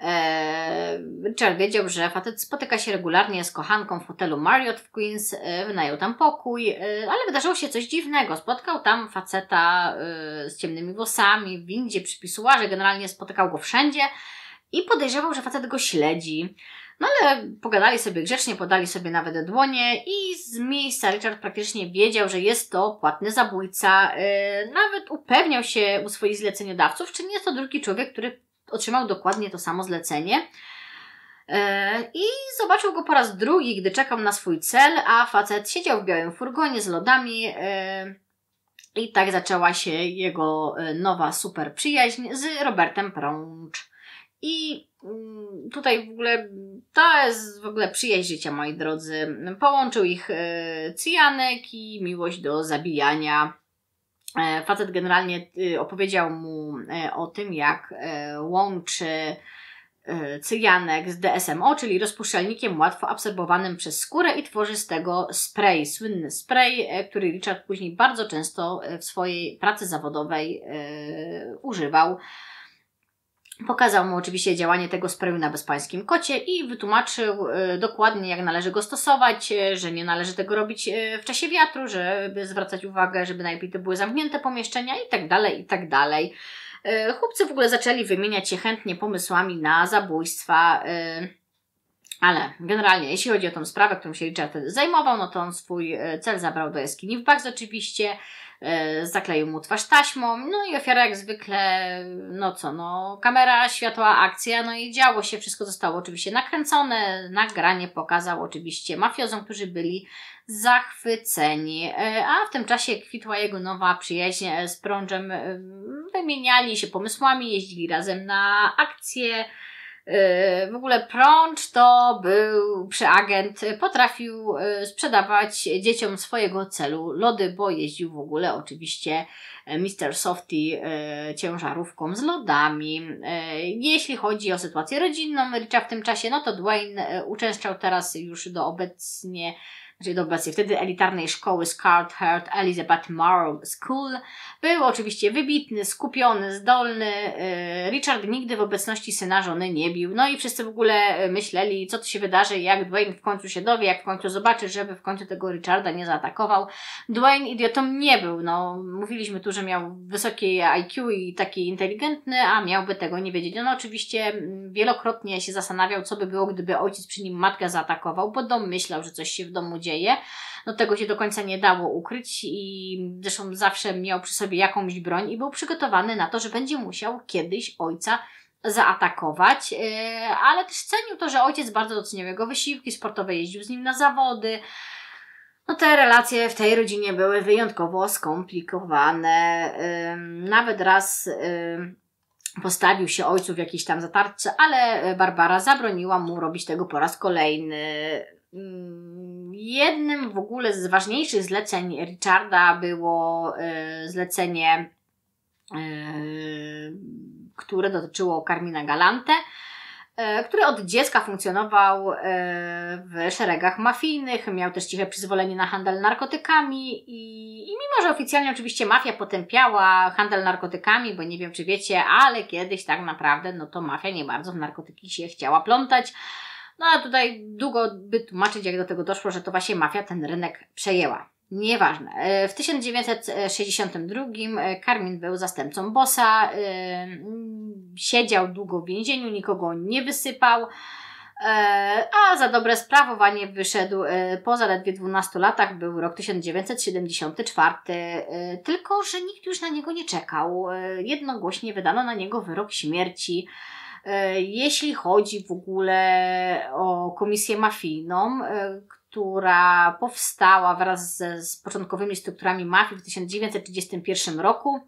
E, Richard wiedział, że facet spotyka się regularnie z kochanką w hotelu Marriott w Queens, e, wynajął tam pokój, ale wydarzyło się coś dziwnego. Spotkał tam faceta z ciemnymi włosami, w windzie, przy pisuarze, generalnie spotykał go wszędzie i podejrzewał, że facet go śledzi. No ale pogadali sobie grzecznie, podali sobie nawet dłonie i z miejsca Richard praktycznie wiedział, że jest to płatny zabójca. Yy, nawet upewniał się u swoich zleceniodawców, czy nie jest to drugi człowiek, który otrzymał dokładnie to samo zlecenie. Yy, I zobaczył go po raz drugi, gdy czekał na swój cel, a facet siedział w białym furgonie z lodami. Yy, I tak zaczęła się jego nowa super przyjaźń z Robertem Prącz. I tutaj w ogóle to jest w ogóle przyjaźń życia, moi drodzy. Połączył ich e, cyjanek i miłość do zabijania. E, facet generalnie e, opowiedział mu o tym, jak łączy cyjanek z DSMO, czyli rozpuszczalnikiem łatwo absorbowanym przez skórę i tworzy z tego spray, słynny spray, który Richard później bardzo często w swojej pracy zawodowej używał. Pokazał mu oczywiście działanie tego sprayu na bezpańskim kocie i wytłumaczył y, dokładnie, jak należy go stosować, y, że nie należy tego robić y, w czasie wiatru, żeby zwracać uwagę, żeby najlepiej to były zamknięte pomieszczenia i tak dalej, i tak dalej. Chłopcy w ogóle zaczęli wymieniać się chętnie pomysłami na zabójstwa. Ale generalnie, jeśli chodzi o tą sprawę, którą się Richard zajmował, no to on swój cel zabrał do jaskini w Bugs oczywiście. E, zakleił mu twarz taśmą, no i ofiara jak zwykle, no co, no kamera, światła, akcja, no i działo się, wszystko zostało oczywiście nakręcone, nagranie pokazał oczywiście mafiozom, którzy byli zachwyceni, e, a w tym czasie kwitła jego nowa przyjaźń z Prążem, e, wymieniali się pomysłami, jeździli razem na akcje, w ogóle Prącz to był przeagent, potrafił y, sprzedawać dzieciom swojego celu lody, bo jeździł w ogóle oczywiście y, Mr. Softy y, ciężarówką z lodami. Jeśli chodzi o sytuację rodzinną Richa w tym czasie, no to Dwayne uczęszczał teraz już do obecnie czyli do obecnie wtedy elitarnej szkoły Scarlet Heart Elizabeth Morrow School. Był oczywiście wybitny, skupiony, zdolny. Y, Richard nigdy w obecności syna żony nie bił. No i wszyscy w ogóle y, myśleli, co to się wydarzy, jak Dwayne w końcu się dowie, jak w końcu zobaczy, żeby w końcu tego Richarda nie zaatakował. Dwayne idiotą nie był. No, mówiliśmy tu, że miał wysokie IQ i taki inteligentny, a miałby tego nie wiedzieć. On oczywiście mm, wielokrotnie się zastanawiał, co by było, gdyby ojciec przy nim matkę zaatakował, bo dom myślał, że coś się w domu dzieje dzieje. No tego się do końca nie dało ukryć i zresztą zawsze miał przy sobie jakąś broń i był przygotowany na to, że będzie musiał kiedyś ojca zaatakować, e, ale też cenił to, że ojciec bardzo doceniał jego wysiłki sportowe, jeździł z nim na zawody. No te relacje w tej rodzinie były wyjątkowo skomplikowane. Nawet raz postawił się ojcu w jakiejś tam zatarce, ale Barbara zabroniła mu robić tego po raz kolejny. Jednym w ogóle z ważniejszych zleceń Richarda było y, zlecenie, y, które dotyczyło Carmina Galante, y, który od dziecka funkcjonował w szeregach mafijnych, miał też ciche przyzwolenie na handel narkotykami i, i mimo, że oficjalnie oczywiście mafia potępiała handel narkotykami, bo nie wiem czy wiecie, ale kiedyś tak naprawdę no to mafia nie bardzo w narkotyki się chciała plątać, no a tutaj długo by tłumaczyć, jak do tego doszło, że to właśnie mafia ten rynek przejęła. Nieważne. E, w 1962 Karmin e, był zastępcą bossa, e, siedział długo w więzieniu, nikogo nie wysypał, a za dobre sprawowanie wyszedł po zaledwie 12 latach, był rok 1974, tylko że nikt już na niego nie czekał. Jednogłośnie wydano na niego wyrok śmierci. E, jeśli chodzi w ogóle o komisję mafijną, e, która powstała wraz z, z początkowymi strukturami mafii w 1931 roku,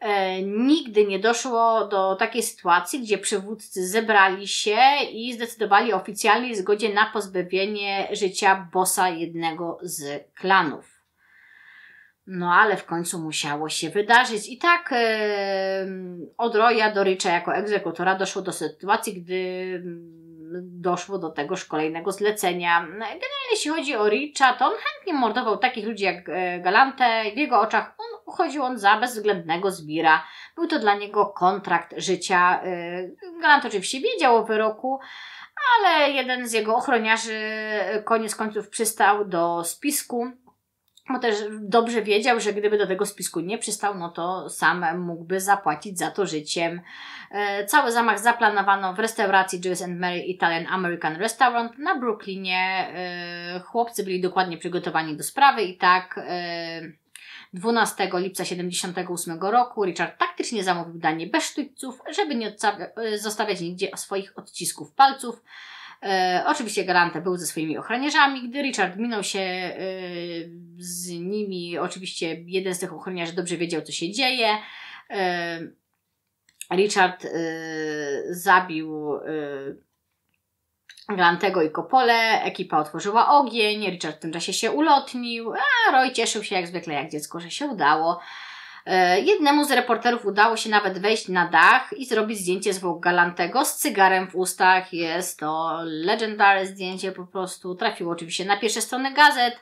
e, nigdy nie doszło do takiej sytuacji, gdzie przywódcy zebrali się i zdecydowali o oficjalnej zgodzie na pozbawienie życia bossa jednego z klanów. No ale w końcu musiało się wydarzyć. I tak e, od Roya do Richa jako egzekutora doszło do sytuacji, gdy doszło do tegoż kolejnego zlecenia. No generalnie jeśli chodzi o Richa, to on chętnie mordował takich ludzi jak e, Galante. W jego oczach on uchodził on za bezwzględnego zbira. Był to dla niego kontrakt życia. E, Galante oczywiście wiedział o wyroku, ale jeden z jego ochroniarzy e, koniec końców przystał do spisku bo też dobrze wiedział, że gdyby do tego spisku nie przystał, no to sam mógłby zapłacić za to życiem. E, cały zamach zaplanowano w restauracji Jewish and Mary Italian American Restaurant na Brooklynie. E, chłopcy byli dokładnie przygotowani do sprawy i tak 12 e, lipca 78 roku Richard taktycznie zamówił danie bez sztućców, żeby nie zostawiać nigdzie swoich odcisków palców. E, oczywiście Galante był ze swoimi ochroniarzami. Gdy Richard minął się e, z nimi, oczywiście jeden z tych ochroniarzy dobrze wiedział, co się dzieje. E, Richard e, zabił e, Galantego i Kopole, ekipa otworzyła ogień, Richard w tym czasie się ulotnił, a Roy cieszył się jak zwykle jak dziecko, że się udało. E, jednemu z reporterów udało się nawet wejść na dach i zrobić zdjęcie zwłok Galantego z cygarem w ustach. Jest to legendary zdjęcie, po prostu trafiło oczywiście na pierwsze strony gazet.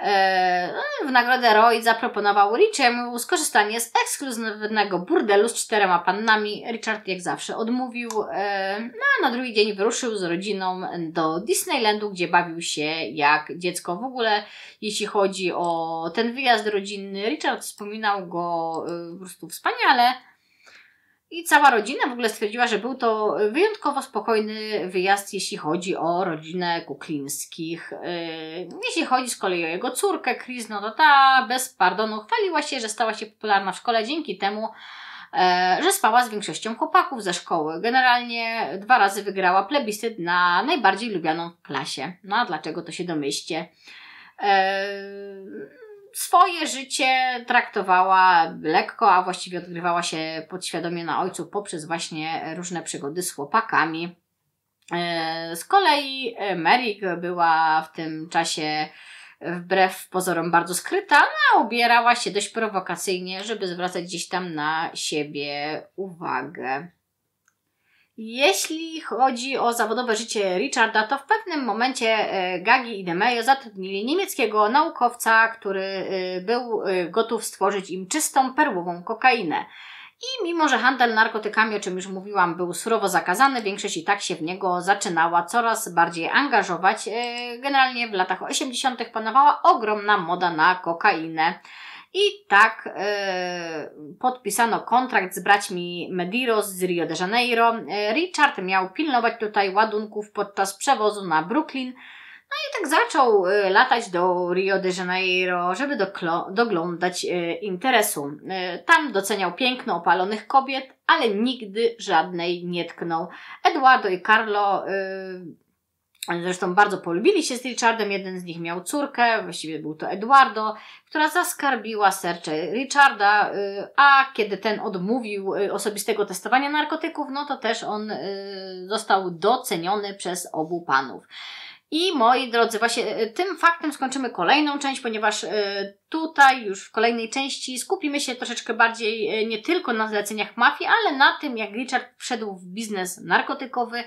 E, no, w nagrodę Roy zaproponował Richiemu skorzystanie z ekskluzywnego burdelu z czterema pannami. Richard jak zawsze odmówił. E, no a na drugi dzień wyruszył z rodziną do Disneylandu, gdzie bawił się jak dziecko. W ogóle jeśli chodzi o ten wyjazd rodzinny, Richard wspominał go e, po prostu wspaniale. I cała rodzina w ogóle stwierdziła, że był to wyjątkowo spokojny wyjazd, jeśli chodzi o rodzinę Kuklinskich. Yy, jeśli chodzi z kolei o jego córkę Chris, no to ta bez pardonu chwaliła się, że stała się popularna w szkole dzięki temu, e, że spała z większością chłopaków ze szkoły. Generalnie dwa razy wygrała plebiscyt na najbardziej lubianą klasie. No a dlaczego to się domyślcie? Swoje życie traktowała lekko, a właściwie odgrywała się podświadomie na ojcu poprzez właśnie różne przygody z chłopakami. E, z kolei Merrick była w tym czasie wbrew pozorom bardzo skryta, no, a ubierała się dość prowokacyjnie, żeby zwracać gdzieś tam na siebie uwagę. Jeśli chodzi o zawodowe życie Richarda, to w pewnym momencie e, Gagi i DeMeo zatrudnili niemieckiego naukowca, który e, był e, gotów stworzyć im czystą perłową kokainę. I mimo, że handel narkotykami, o czym już mówiłam, był surowo zakazany, większość i tak się w niego zaczynała coraz bardziej angażować. Generalnie w latach 80. panowała ogromna moda na kokainę. I tak e, podpisano kontrakt z braćmi Mediros z Rio de Janeiro. E, Richard miał pilnować tutaj ładunków podczas przewozu na Brooklyn. No i tak zaczął e, latać do Rio de Janeiro, żeby doglądać e, interesu. Tam doceniał piękno opalonych kobiet, ale nigdy żadnej nie tknął. Eduardo i Carlo Zresztą bardzo polubili się z Richardem. Jeden z nich miał córkę, właściwie był to Eduardo, która zaskarbiła serce Richarda, y, a kiedy ten odmówił y, osobistego testowania narkotyków, no to też on y, został doceniony przez obu panów. I moi drodzy, właśnie tym faktem skończymy kolejną część, ponieważ tutaj już w kolejnej części skupimy się troszeczkę bardziej nie tylko na zleceniach mafii, ale na tym, jak Richard wszedł w biznes narkotykowy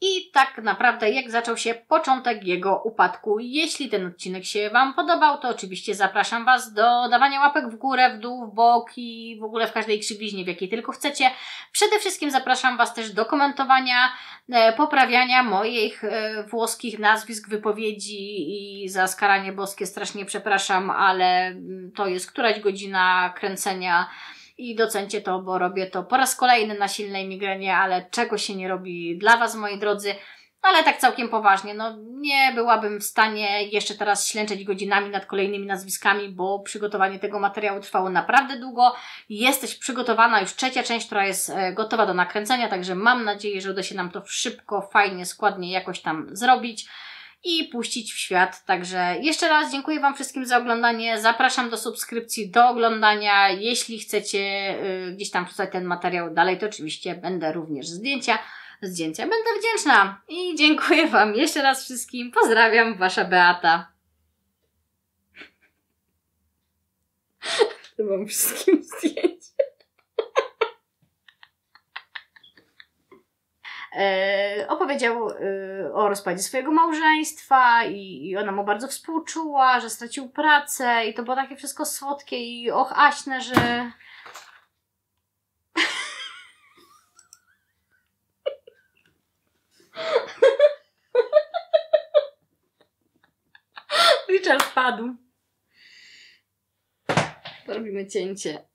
i tak naprawdę jak zaczął się początek jego upadku. Jeśli ten odcinek się Wam podobał, to oczywiście zapraszam Was do dawania łapek w górę, w dół, w bok i w ogóle w każdej krzywiznie, w jakiej tylko chcecie. Przede wszystkim zapraszam Was też do komentowania, e, poprawiania moich e, włoskich nazwisk, wypowiedzi i za skaranie boskie strasznie przepraszam, ale mm, to jest któraś godzina kręcenia i docencie to, bo robię to po raz kolejny na silnej migrenie, ale czego się nie robi dla Was, moi drodzy. Ale tak całkiem poważnie, no nie byłabym w stanie jeszcze teraz ślęczeć godzinami nad kolejnymi nazwiskami, bo przygotowanie tego materiału trwało naprawdę długo. Jesteś przygotowana już trzecia część, która jest e, gotowa do nakręcenia, także mam nadzieję, że uda się nam to szybko, fajnie, składnie jakoś tam zrobić i puścić w świat. Także jeszcze raz dziękuję Wam wszystkim za oglądanie. Zapraszam do subskrypcji, do oglądania. Jeśli chcecie y, gdzieś tam wrzucać ten materiał dalej, to oczywiście będę również zdjęcia. Zdjęcia będę wdzięczna. I dziękuję Wam jeszcze raz wszystkim. Pozdrawiam, Wasza Beata. Wam wszystkim zdjęcia. Opowiedział e, o rozpadzie swojego małżeństwa i, ona mu bardzo współczuła, że stracił pracę i to było takie wszystko słodkie i och aśne, że... Richard wpadł. Robimy cięcie.